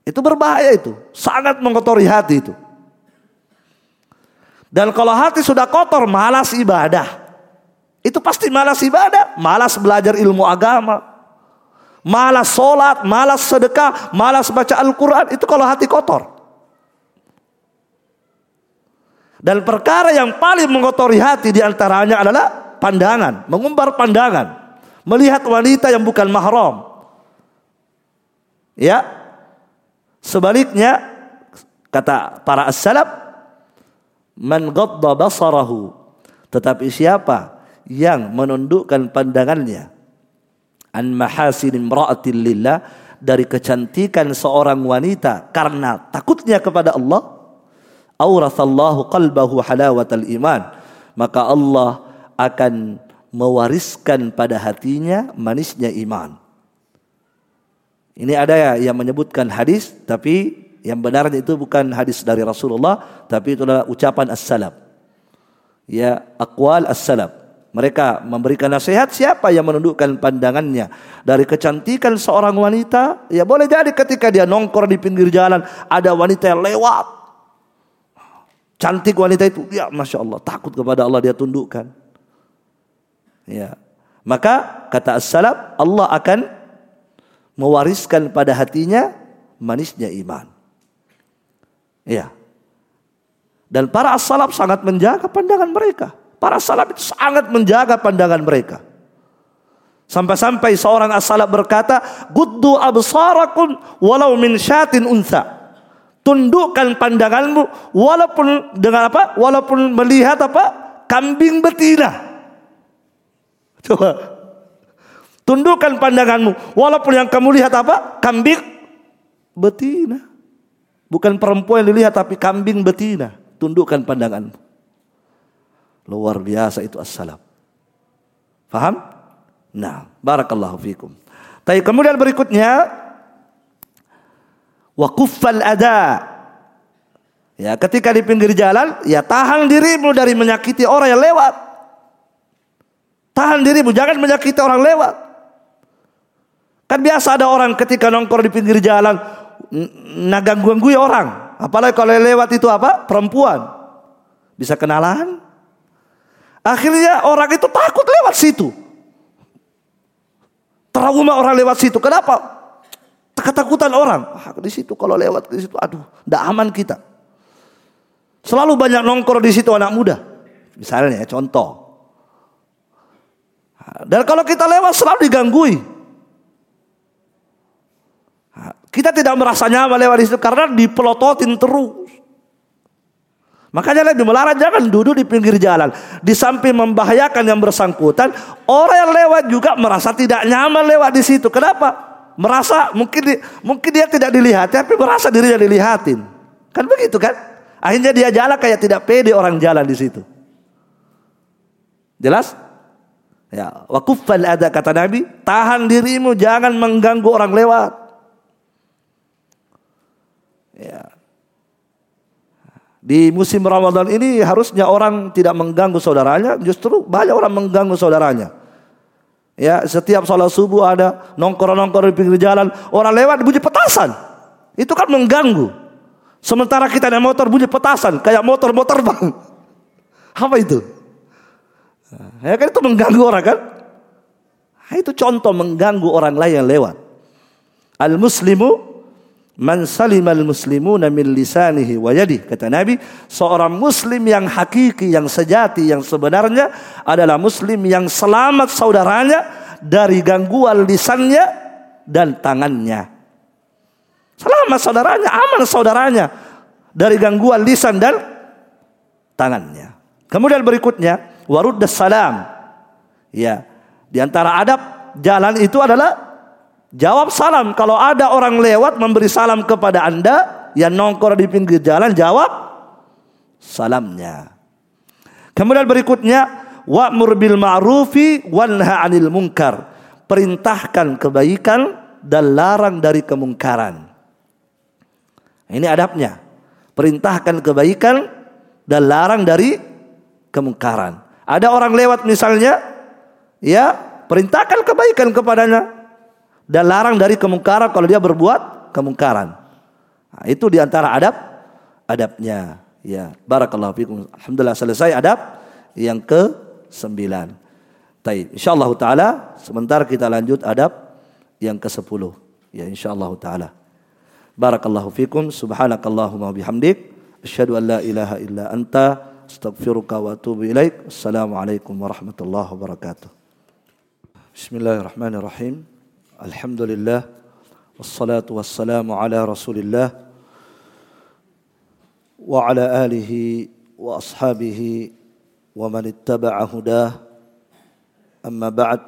Itu berbahaya itu. Sangat mengotori hati itu. Dan kalau hati sudah kotor, malas ibadah. Itu pasti malas ibadah. Malas belajar ilmu agama. Malas sholat, malas sedekah, malas baca Al-Quran. Itu kalau hati kotor. Dan perkara yang paling mengotori hati di antaranya adalah pandangan, mengumbar pandangan, melihat wanita yang bukan mahram. Ya. Sebaliknya kata para as-salaf man basarahu tetapi siapa yang menundukkan pandangannya an mahasin imra'atin lillah dari kecantikan seorang wanita karena takutnya kepada Allah aurathallahu qalbahu halawatal iman maka Allah akan mewariskan pada hatinya manisnya iman. Ini ada ya yang menyebutkan hadis tapi yang benar itu bukan hadis dari Rasulullah tapi itu adalah ucapan as-salaf. Ya, aqwal as-salaf. Mereka memberikan nasihat siapa yang menundukkan pandangannya dari kecantikan seorang wanita. Ya boleh jadi ketika dia nongkrong di pinggir jalan ada wanita yang lewat. Cantik wanita itu, ya masya Allah takut kepada Allah dia tundukkan. Ya. Maka kata as-salaf Allah akan mewariskan pada hatinya manisnya iman. Ya. Dan para as-salaf sangat menjaga pandangan mereka. Para salaf itu sangat menjaga pandangan mereka. Sampai-sampai seorang as-salaf berkata, "Guddu absarakum walau min syatin unsa." Tundukkan pandanganmu walaupun dengan apa? Walaupun melihat apa? Kambing betina. Coba. Tundukkan pandanganmu. Walaupun yang kamu lihat apa? Kambing betina. Bukan perempuan yang dilihat tapi kambing betina. Tundukkan pandanganmu. Luar biasa itu as-salaf. Faham? Nah, barakallahu fikum. Tapi kemudian berikutnya wakuffal ada. Ya, ketika di pinggir jalan, ya tahan dirimu dari menyakiti orang yang lewat. Tahan dirimu, jangan menyakiti orang lewat. Kan biasa ada orang ketika nongkrong di pinggir jalan naganggu-ganggu orang. Apalagi kalau lewat itu apa? Perempuan. Bisa kenalan. Akhirnya orang itu takut lewat situ. Trauma orang lewat situ. Kenapa? Ketakutan orang. Ah, di situ kalau lewat di situ, aduh, tidak aman kita. Selalu banyak nongkrong di situ anak muda. Misalnya ya, contoh. Dan kalau kita lewat selalu diganggui. Kita tidak merasa nyaman lewat di situ karena dipelototin terus. Makanya lebih melarang jangan duduk di pinggir jalan. Di samping membahayakan yang bersangkutan, orang yang lewat juga merasa tidak nyaman lewat di situ. Kenapa? Merasa mungkin mungkin dia tidak dilihat, tapi merasa dirinya dilihatin. Kan begitu kan? Akhirnya dia jalan kayak tidak pede orang jalan di situ. Jelas? Ya, wakufan ada kata Nabi, tahan dirimu jangan mengganggu orang lewat. Ya. Di musim Ramadan ini harusnya orang tidak mengganggu saudaranya, justru banyak orang mengganggu saudaranya. Ya, setiap sholat subuh ada nongkrong-nongkrong di pinggir jalan, orang lewat bunyi petasan. Itu kan mengganggu. Sementara kita naik motor bunyi petasan, kayak motor-motor bang. Apa itu? Ya kan itu mengganggu orang kan? Nah, itu contoh mengganggu orang lain yang lewat. Al-muslimu Man salimal muslimuna min lisanihi wa yadi. Kata Nabi, seorang muslim yang hakiki, yang sejati, yang sebenarnya adalah muslim yang selamat saudaranya dari gangguan lisannya dan tangannya. Selamat saudaranya, aman saudaranya dari gangguan lisan dan tangannya. Kemudian berikutnya, waruddas salam. Ya, di antara adab jalan itu adalah Jawab salam. Kalau ada orang lewat memberi salam kepada Anda yang nongkrong di pinggir jalan, jawab salamnya. Kemudian berikutnya, wa'mur bil ma'rufi wanha 'anil munkar. Perintahkan kebaikan dan larang dari kemungkaran. Ini adabnya. Perintahkan kebaikan dan larang dari kemungkaran. Ada orang lewat misalnya, ya, perintahkan kebaikan kepadanya dan larang dari kemungkaran kalau dia berbuat kemungkaran. Nah, itu di antara adab adabnya. Ya, barakallahu fikum. Alhamdulillah selesai adab yang ke sembilan. Taib. Insyaallah taala sebentar kita lanjut adab yang ke sepuluh. Ya insyaallah taala. Barakallahu fikum. Subhanakallahumma bihamdik. Asyhadu an la ilaha illa anta astaghfiruka wa atubu ilaik. Assalamualaikum warahmatullahi wabarakatuh. Bismillahirrahmanirrahim. Alhamdulillah. Wassalatu wassalamu ala rasulillah. Wa ala alihi wa ashabihi Wa man ittaba'a Amma ba'd.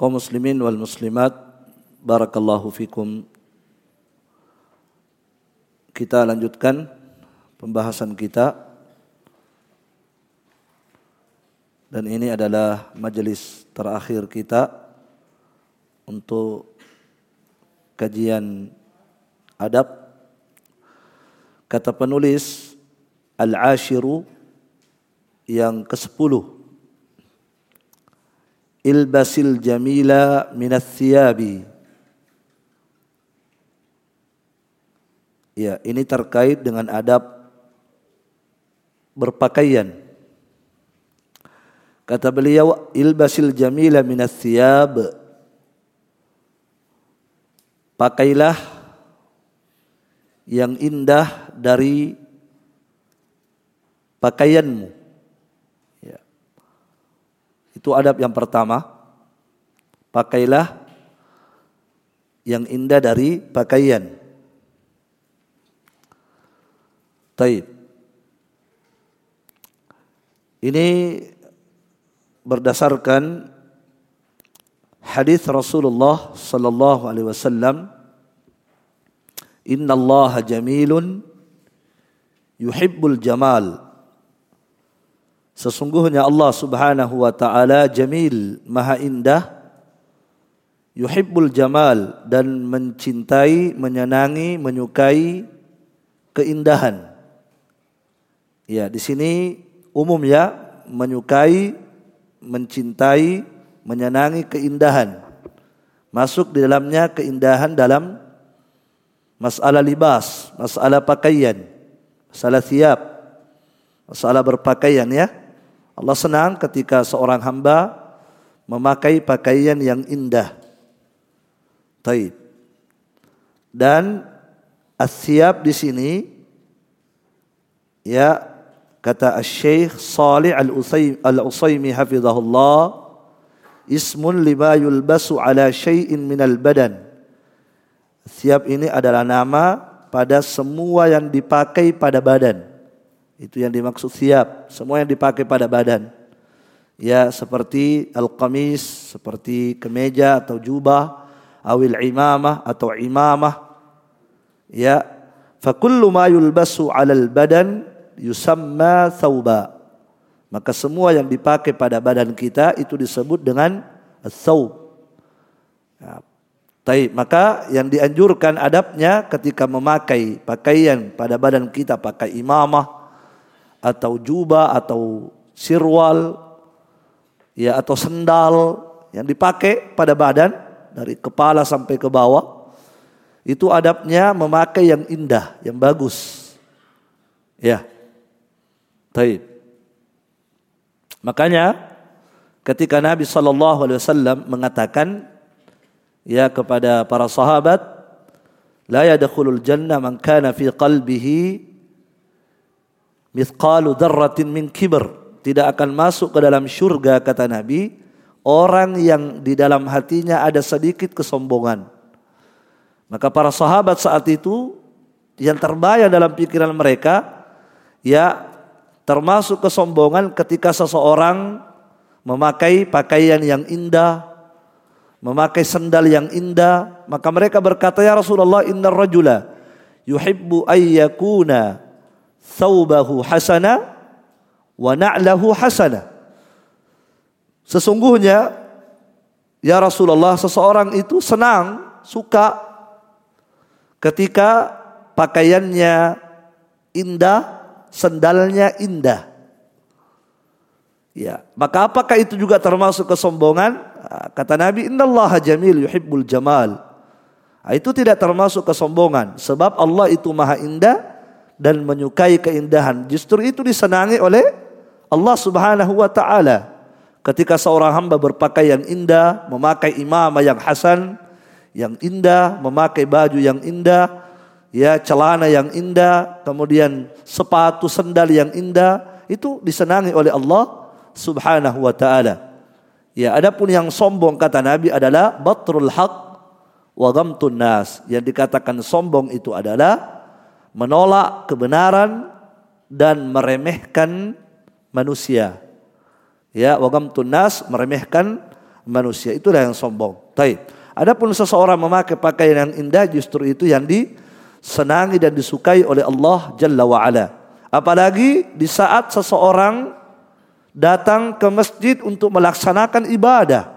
Kau muslimin wal muslimat Barakallahu fikum. Kita lanjutkan Pembahasan kita. Dan ini adalah majelis terakhir kita untuk kajian adab. Kata penulis Al-Ashiru yang ke-10. Ilbasil jamila minat thiyabi. Ya, ini terkait dengan adab berpakaian. Kata beliau, ilbasil jamila minas thiyab. Pakailah yang indah dari pakaianmu. Ya. Itu adab yang pertama. Pakailah yang indah dari pakaian. Taib. Ini berdasarkan hadis Rasulullah sallallahu alaihi wasallam Inna Allah jamilun yuhibbul jamal Sesungguhnya Allah Subhanahu wa taala jamil, maha indah, yuhibbul jamal dan mencintai, menyenangi, menyukai keindahan. Ya, di sini umum ya menyukai mencintai, menyenangi keindahan. Masuk di dalamnya keindahan dalam masalah libas, masalah pakaian, masalah siap, masalah berpakaian ya. Allah senang ketika seorang hamba memakai pakaian yang indah. Taib. Dan asyab di sini ya kata Syekh Salih Al-Utsaimin hafizahullah ismun lima yulbasu ala syai'in minal badan. Siap ini adalah nama pada semua yang dipakai pada badan. Itu yang dimaksud siap. Semua yang dipakai pada badan. Ya seperti al-qamis seperti kemeja atau jubah awil imamah atau imamah. Ya fakullu ma yulbasu 'alal badan yusamma thawba maka semua yang dipakai pada badan kita itu disebut dengan thawb ya. Maka yang dianjurkan adabnya ketika memakai pakaian pada badan kita pakai imamah atau jubah atau sirwal ya atau sendal yang dipakai pada badan dari kepala sampai ke bawah itu adabnya memakai yang indah, yang bagus. Ya. Taib. Makanya ketika Nabi sallallahu alaihi wasallam mengatakan ya kepada para sahabat la yadkhulul jannah man kana fi qalbihi mithqalu dzarratin min kibr tidak akan masuk ke dalam surga kata Nabi orang yang di dalam hatinya ada sedikit kesombongan maka para sahabat saat itu yang terbayang dalam pikiran mereka ya termasuk kesombongan ketika seseorang memakai pakaian yang indah, memakai sendal yang indah, maka mereka berkata ya Rasulullah innar rajula yuhibbu ayyakuna thawbahu hasana wa na'lahu hasana. Sesungguhnya ya Rasulullah seseorang itu senang, suka Ketika pakaiannya indah, sendalnya indah. Ya, maka apakah itu juga termasuk kesombongan? Ah, kata Nabi, "Innallaha jamil yuhibbul jamal." Ah, itu tidak termasuk kesombongan sebab Allah itu maha indah dan menyukai keindahan. Justru itu disenangi oleh Allah Subhanahu wa taala. Ketika seorang hamba berpakaian indah, memakai imamah yang hasan, yang indah, memakai baju yang indah, ya celana yang indah, kemudian sepatu sendal yang indah, itu disenangi oleh Allah Subhanahu wa taala. Ya, adapun yang sombong kata Nabi adalah batrul haq wa ghamtun nas. Yang dikatakan sombong itu adalah menolak kebenaran dan meremehkan manusia. Ya, wa ghamtun nas meremehkan manusia. Itulah yang sombong. Baik. Adapun seseorang memakai pakaian yang indah justru itu yang disenangi dan disukai oleh Allah Jalla wa ala. Apalagi di saat seseorang datang ke masjid untuk melaksanakan ibadah.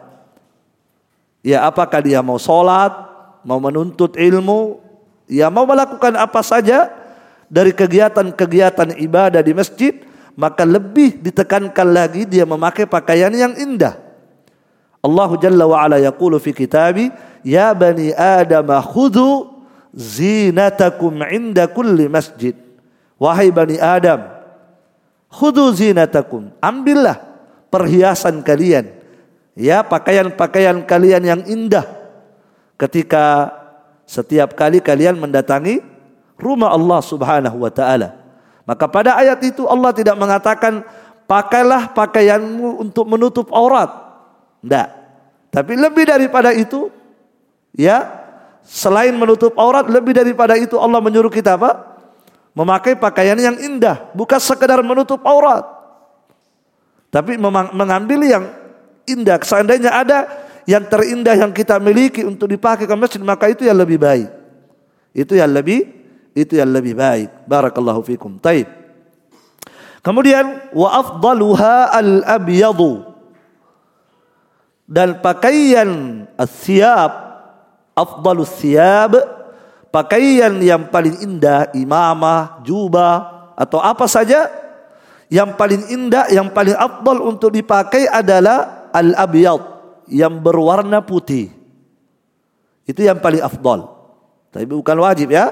Ya apakah dia mau sholat, mau menuntut ilmu, ya mau melakukan apa saja dari kegiatan-kegiatan ibadah di masjid, maka lebih ditekankan lagi dia memakai pakaian yang indah. Allah Jalla wa ala yaqulu fi kitabi ya bani Adam khudhu zinatakum inda kulli masjid. Wahai bani Adam khudhu zinatakum. Ambillah perhiasan kalian. Ya pakaian-pakaian kalian yang indah. Ketika setiap kali kalian mendatangi rumah Allah Subhanahu wa taala. Maka pada ayat itu Allah tidak mengatakan pakailah pakaianmu untuk menutup aurat. Tidak. Tapi lebih daripada itu, ya, selain menutup aurat, lebih daripada itu Allah menyuruh kita apa? Memakai pakaian yang indah, bukan sekedar menutup aurat. Tapi mengambil yang indah. Seandainya ada yang terindah yang kita miliki untuk dipakai ke masjid, maka itu yang lebih baik. Itu yang lebih itu yang lebih baik. Barakallahu fikum. Taib. Kemudian wa afdaluha al-abyadu dan pakaian siap afdalus siap pakaian yang paling indah imamah jubah atau apa saja yang paling indah yang paling afdal untuk dipakai adalah al abyad yang berwarna putih. Itu yang paling afdal. Tapi bukan wajib ya.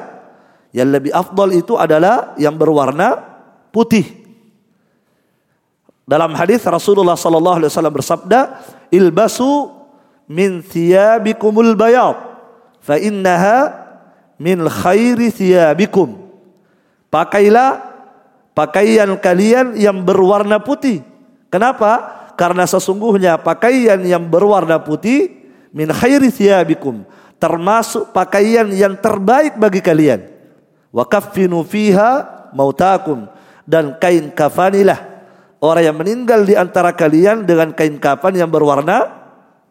Yang lebih afdal itu adalah yang berwarna putih. Dalam hadis Rasulullah sallallahu alaihi wasallam bersabda, "Ilbasu min thiyabikumul bayad, fa innaha min khairi thiyabikum." Pakailah pakaian kalian yang berwarna putih. Kenapa? Karena sesungguhnya pakaian yang berwarna putih min khairi thiyabikum termasuk pakaian yang terbaik bagi kalian. Wa kaffinu fiha mautakum dan kain kafanilah orang yang meninggal di antara kalian dengan kain kafan yang berwarna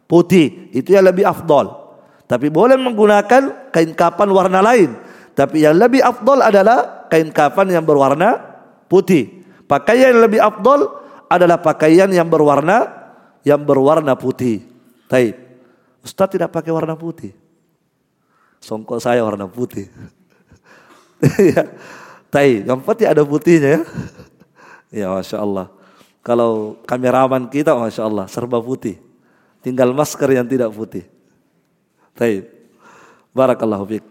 putih. Itu yang lebih afdol. Tapi boleh menggunakan kain kafan warna lain. Tapi yang lebih afdol adalah kain kafan yang berwarna putih. Pakaian yang lebih afdol adalah pakaian yang berwarna yang berwarna putih. Taib. Ustaz tidak pakai warna putih. Songkok saya warna putih. ya. Tai, yang penting ada putihnya ya. ya Masya Allah. Kalau kameraman kita Masya Allah serba putih. Tinggal masker yang tidak putih. Tai. Barakallahu fiqh.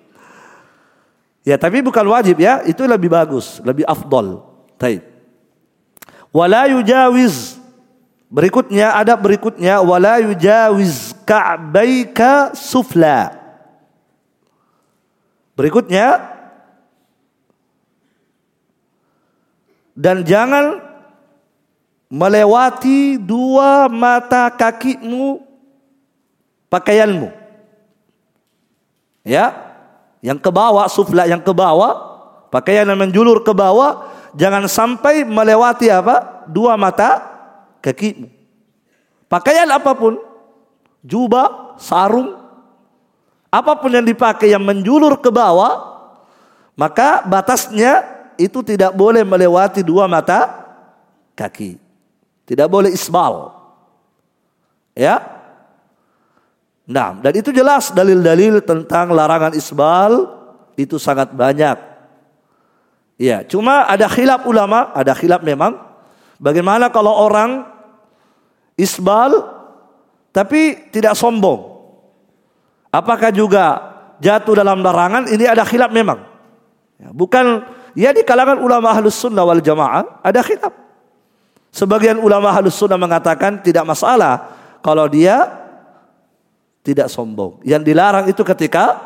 Ya tapi bukan wajib ya, itu lebih bagus, lebih afdol. Tai. Wala yujawiz. Berikutnya ada berikutnya wala yujawiz ka'baika sufla. Berikutnya dan jangan melewati dua mata kakimu pakaianmu. Ya, yang ke bawah sufla yang ke bawah, pakaian yang menjulur ke bawah, jangan sampai melewati apa? Dua mata kakimu. Pakaian apa pun, jubah, sarung, apa pun yang dipakai yang menjulur ke bawah, maka batasnya itu tidak boleh melewati dua mata kaki. Tidak boleh isbal. Ya. Nah, dan itu jelas dalil-dalil tentang larangan isbal itu sangat banyak. Ya, cuma ada khilaf ulama, ada khilaf memang. Bagaimana kalau orang isbal tapi tidak sombong? Apakah juga jatuh dalam larangan? Ini ada khilaf memang. Ya, bukan ya di kalangan ulama ahlus sunnah wal jamaah ada khilaf. Sebagian ulama ahlus sunnah mengatakan tidak masalah kalau dia tidak sombong. Yang dilarang itu ketika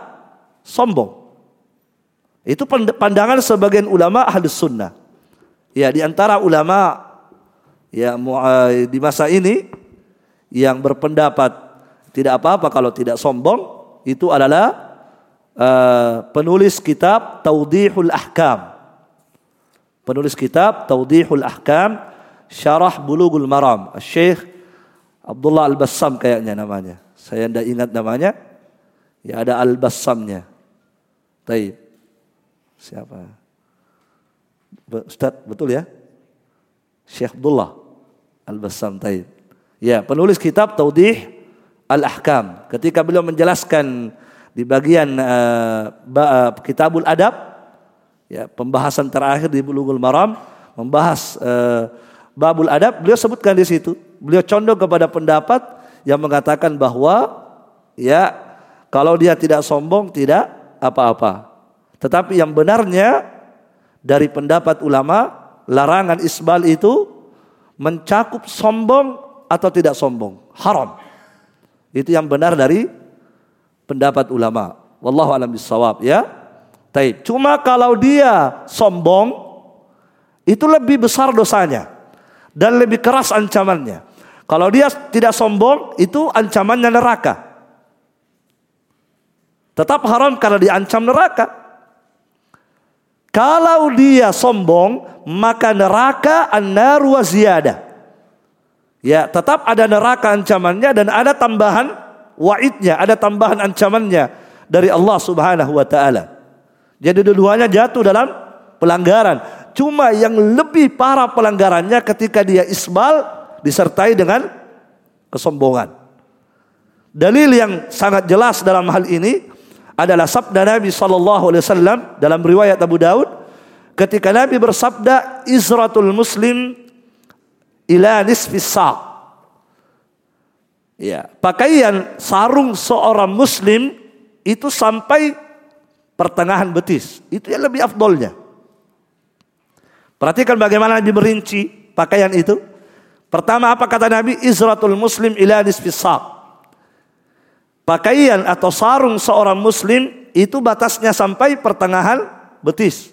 sombong. Itu pandangan sebagian ulama ahlus sunnah. Ya di antara ulama ya di masa ini yang berpendapat tidak apa-apa kalau tidak sombong itu adalah uh, penulis kitab Taudihul Ahkam. Penulis kitab Taudihul Ahkam Syarah Bulughul Maram. Syekh Abdullah Al-Bassam kayaknya namanya. Saya tidak ingat namanya. Ya ada Al-Bassamnya. Taib. Siapa? Ustaz, betul ya? Syekh Abdullah Al-Bassam Taib. Ya, penulis kitab Taudih Al-Ahkam. Ketika beliau menjelaskan di bagian uh, uh, Kitabul Adab, ya, pembahasan terakhir di Bulughul Maram, membahas uh, Babul Adab, beliau sebutkan di situ. Beliau condong kepada pendapat yang mengatakan bahwa ya kalau dia tidak sombong tidak apa-apa. Tetapi yang benarnya dari pendapat ulama larangan isbal itu mencakup sombong atau tidak sombong, haram. Itu yang benar dari pendapat ulama. Wallahu alam bisawab ya. Taib. Cuma kalau dia sombong itu lebih besar dosanya dan lebih keras ancamannya. Kalau dia tidak sombong itu ancamannya neraka. Tetap haram karena diancam neraka. Kalau dia sombong maka neraka an-nar wa. Ya, tetap ada neraka ancamannya dan ada tambahan wa'idnya, ada tambahan ancamannya dari Allah Subhanahu wa taala. Jadi dua-duanya jatuh dalam pelanggaran. Cuma yang lebih parah pelanggarannya ketika dia isbal disertai dengan kesombongan. Dalil yang sangat jelas dalam hal ini adalah sabda Nabi sallallahu alaihi wasallam dalam riwayat Abu Daud ketika Nabi bersabda izratul muslim ila nisfis sa' Ya, pakaian sarung seorang muslim itu sampai pertengahan betis. Itu yang lebih afdolnya. Perhatikan bagaimana Nabi merinci pakaian itu. Pertama apa kata Nabi? Izratul muslim ila nisfis Pakaian atau sarung seorang muslim itu batasnya sampai pertengahan betis.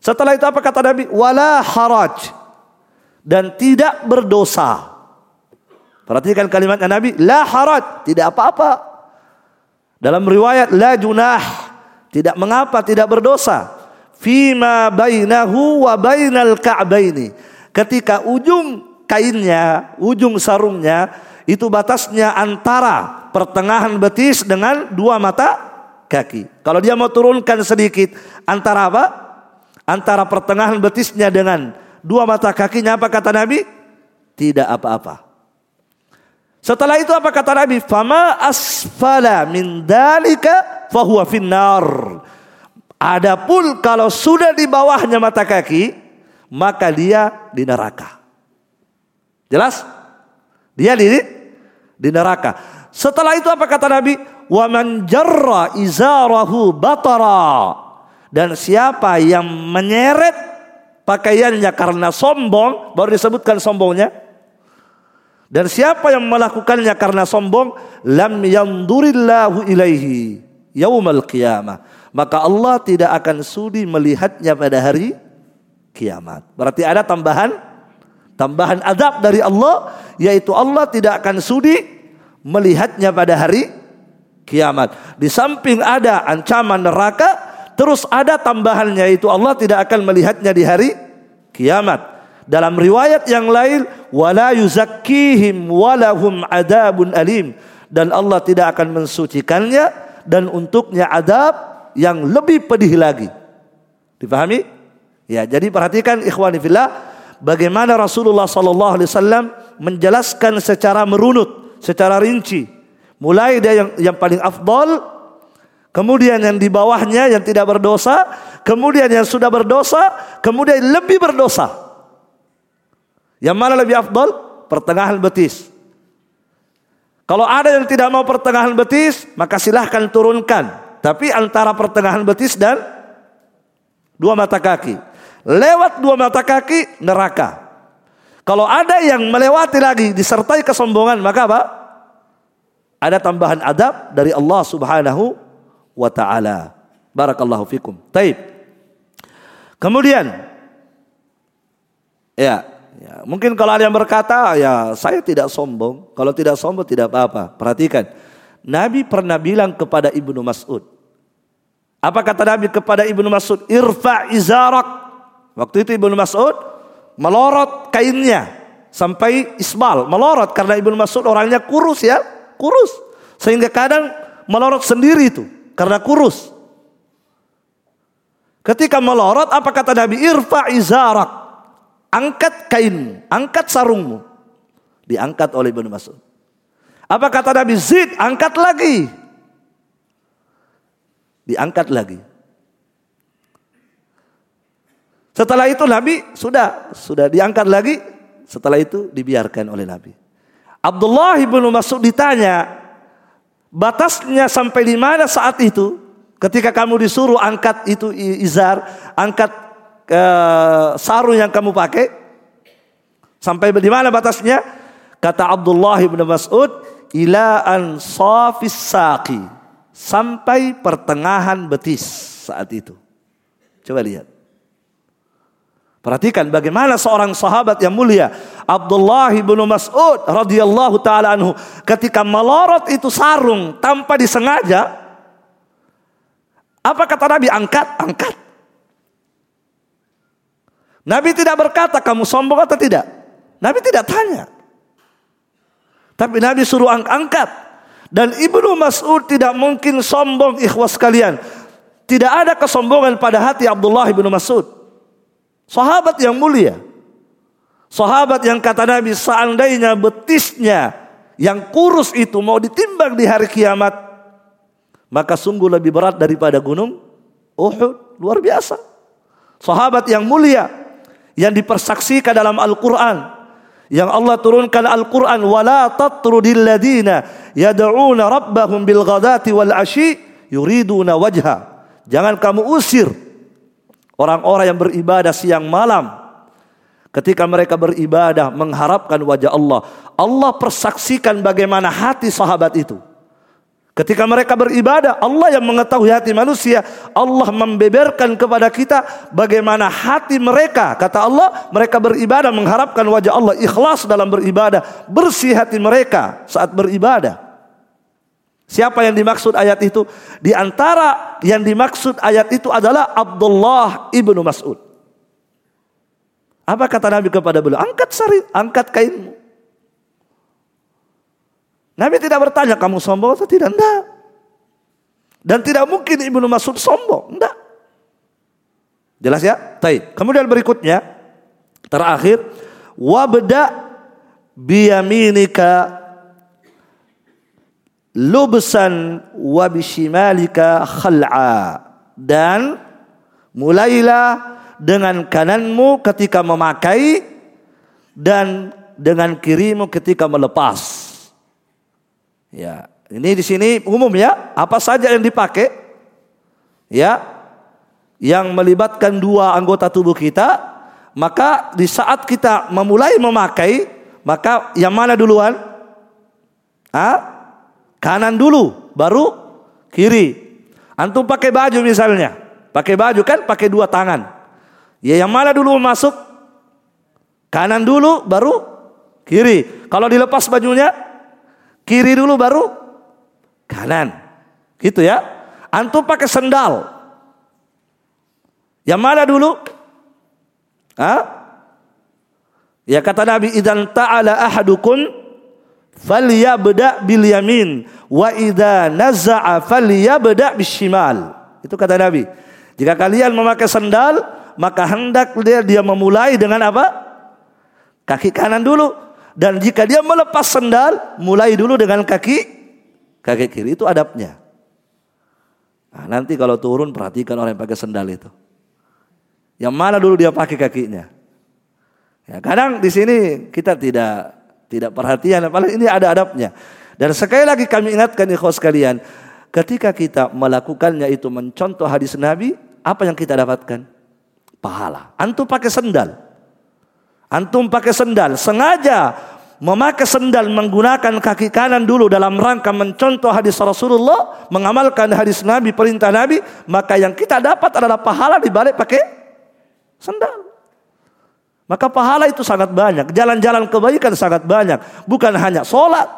Setelah itu apa kata Nabi? Wala haraj. Dan tidak berdosa. Perhatikan kalimatnya Nabi, la haraj, tidak apa-apa. Dalam riwayat la junah, tidak mengapa, tidak berdosa. Fima bainahu wa bainal ka'baini. Ketika ujung kainnya, ujung sarungnya itu batasnya antara pertengahan betis dengan dua mata kaki. Kalau dia mau turunkan sedikit antara apa? Antara pertengahan betisnya dengan dua mata kakinya apa kata Nabi? Tidak apa-apa. Setelah itu apa kata Nabi? Fama asfala min dalika fahuwa finnar. Adapun kalau sudah di bawahnya mata kaki, maka dia di neraka. Jelas? Dia di di neraka. Setelah itu apa kata Nabi? Wa man jarra izarahu batara. Dan siapa yang menyeret pakaiannya karena sombong, baru disebutkan sombongnya, dan siapa yang melakukannya karena sombong, lam yandurillahu ilaihi yaumal qiyamah. Maka Allah tidak akan sudi melihatnya pada hari kiamat. Berarti ada tambahan tambahan adab dari Allah yaitu Allah tidak akan sudi melihatnya pada hari kiamat. Di samping ada ancaman neraka, terus ada tambahannya yaitu Allah tidak akan melihatnya di hari kiamat. Dalam riwayat yang lain, wala yuzakkihim walahum adabun alim dan Allah tidak akan mensucikannya dan untuknya adab yang lebih pedih lagi. Dipahami? Ya, jadi perhatikan ikhwani fillah bagaimana Rasulullah sallallahu alaihi wasallam menjelaskan secara merunut, secara rinci. Mulai dari yang yang paling afdal, kemudian yang di bawahnya yang tidak berdosa, kemudian yang sudah berdosa, kemudian lebih berdosa. Yang mana lebih afdal? Pertengahan betis. Kalau ada yang tidak mau pertengahan betis, maka silahkan turunkan. Tapi antara pertengahan betis dan dua mata kaki. Lewat dua mata kaki, neraka. Kalau ada yang melewati lagi, disertai kesombongan, maka apa? Ada tambahan adab dari Allah subhanahu wa ta'ala. Barakallahu fikum. Taib. Kemudian, ya, Ya, mungkin kalau ada yang berkata, ya saya tidak sombong. Kalau tidak sombong tidak apa-apa. Perhatikan. Nabi pernah bilang kepada Ibnu Mas'ud. Apa kata Nabi kepada Ibnu Mas'ud? Irfa izarak. Waktu itu Ibnu Mas'ud melorot kainnya sampai isbal. Melorot karena Ibnu Mas'ud orangnya kurus ya. Kurus. Sehingga kadang melorot sendiri itu. Karena kurus. Ketika melorot apa kata Nabi? Irfa izarak angkat kainmu, angkat sarungmu. Diangkat oleh Ibnu Mas'ud. Apa kata Nabi Zid? Angkat lagi. Diangkat lagi. Setelah itu Nabi sudah sudah diangkat lagi. Setelah itu dibiarkan oleh Nabi. Abdullah bin Mas'ud ditanya, batasnya sampai di mana saat itu? Ketika kamu disuruh angkat itu izar, angkat uh, sarung yang kamu pakai? Sampai di mana batasnya? Kata Abdullah bin Mas'ud, ila an. Sampai pertengahan betis saat itu. Coba lihat. Perhatikan bagaimana seorang sahabat yang mulia Abdullah bin Mas'ud radhiyallahu taala anhu ketika melorot itu sarung tanpa disengaja apa kata Nabi angkat angkat Nabi tidak berkata kamu sombong atau tidak. Nabi tidak tanya. Tapi Nabi suruh ang angkat. Dan Ibnu Mas'ud tidak mungkin sombong ikhwas kalian. Tidak ada kesombongan pada hati Abdullah ibnu Mas'ud. Sahabat yang mulia. Sahabat yang kata Nabi seandainya betisnya yang kurus itu mau ditimbang di hari kiamat. Maka sungguh lebih berat daripada gunung Uhud. Luar biasa. Sahabat yang mulia. Yang dipersaksikan dalam Al-Quran. Yang Allah turunkan Al-Quran. Wala tatrudilladina yada'una rabbahum bilghadati wal ashi yuriduna wajha. Jangan kamu usir orang-orang yang beribadah siang malam. Ketika mereka beribadah mengharapkan wajah Allah. Allah persaksikan bagaimana hati sahabat itu. Ketika mereka beribadah, Allah yang mengetahui hati manusia. Allah membeberkan kepada kita bagaimana hati mereka. Kata Allah, mereka beribadah mengharapkan wajah Allah. Ikhlas dalam beribadah. Bersih hati mereka saat beribadah. Siapa yang dimaksud ayat itu? Di antara yang dimaksud ayat itu adalah Abdullah ibnu Mas'ud. Apa kata Nabi kepada beliau? Angkat sari, angkat kainmu. Nabi tidak bertanya kamu sombong atau tidak. Enggak. Dan tidak mungkin Ibnu Mas'ud sombong. Enggak. Jelas ya? Taib. Kemudian berikutnya. Terakhir. Wabda biyaminika lubsan wabishimalika khal'a. Dan mulailah dengan kananmu ketika memakai dan dengan kirimu ketika melepas. Ya, ini di sini umum ya, apa saja yang dipakai ya yang melibatkan dua anggota tubuh kita, maka di saat kita memulai memakai, maka yang mana duluan? Ah? Kanan dulu, baru kiri. Antum pakai baju misalnya, pakai baju kan pakai dua tangan. Ya yang mana dulu masuk? Kanan dulu, baru kiri. Kalau dilepas bajunya, Kiri dulu baru kanan. Gitu ya. Antum pakai sendal. Yang mana dulu? Hah? Ya kata Nabi idan ta'ala ahadukun falyabda bil yamin wa idza naza'a falyabda bishimal. Itu kata Nabi. Jika kalian memakai sendal, maka hendak dia dia memulai dengan apa? Kaki kanan dulu. Dan jika dia melepas sendal, mulai dulu dengan kaki kaki kiri itu adabnya. Nah, nanti kalau turun perhatikan orang yang pakai sendal itu. Yang mana dulu dia pakai kakinya. Ya, kadang di sini kita tidak tidak perhatian, apalagi ini ada adabnya. Dan sekali lagi kami ingatkan ikhwas sekalian, ketika kita melakukannya itu mencontoh hadis Nabi, apa yang kita dapatkan? Pahala. Antum pakai sendal. Antum pakai sendal, sengaja memakai sendal menggunakan kaki kanan dulu dalam rangka mencontoh hadis Rasulullah, mengamalkan hadis Nabi, perintah Nabi, maka yang kita dapat adalah pahala di balik pakai sendal. Maka pahala itu sangat banyak, jalan-jalan kebaikan sangat banyak, bukan hanya sholat.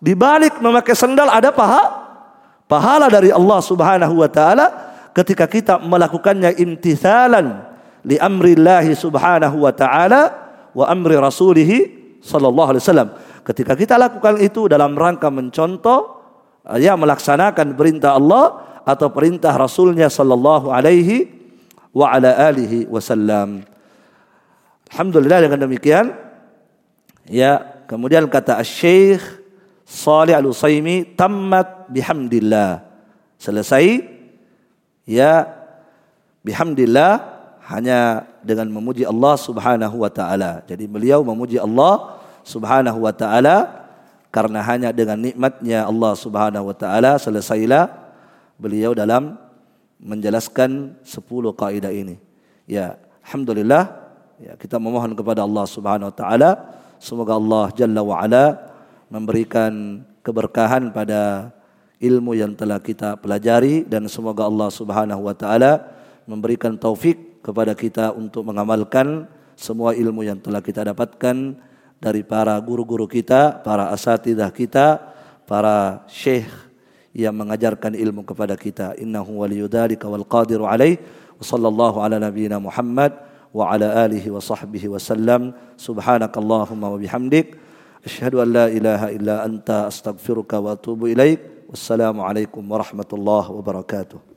Di balik memakai sendal ada pahala, pahala dari Allah Subhanahu wa taala ketika kita melakukannya imtithalan li amrillahi subhanahu wa ta'ala wa amri rasulih sallallahu alaihi wasallam. Ketika kita lakukan itu dalam rangka mencontoh ya melaksanakan perintah Allah atau perintah Rasulnya sallallahu alaihi wa ala alihi wasallam. Alhamdulillah dengan demikian ya kemudian kata Syekh Salih Al-Utsaimin tammat bihamdillah. Selesai ya bihamdillah hanya dengan memuji Allah Subhanahu wa taala. Jadi beliau memuji Allah Subhanahu wa taala karena hanya dengan nikmatnya Allah Subhanahu wa taala selesailah beliau dalam menjelaskan 10 kaidah ini. Ya, alhamdulillah ya kita memohon kepada Allah Subhanahu wa taala semoga Allah Jalla wa ala memberikan keberkahan pada ilmu yang telah kita pelajari dan semoga Allah Subhanahu wa taala memberikan taufik kepada kita untuk mengamalkan semua ilmu yang telah kita dapatkan dari para guru-guru kita, para asatidah kita, para syekh yang mengajarkan ilmu kepada kita. Innahu waliyudzalika wal qadiru alaih. Wa sallallahu ala nabiyyina Muhammad wa ala alihi wa sahbihi wa sallam. Subhanakallahumma wa bihamdik. Asyhadu an la ilaha illa anta astaghfiruka wa atubu ilaik. Wassalamu alaikum warahmatullahi wabarakatuh.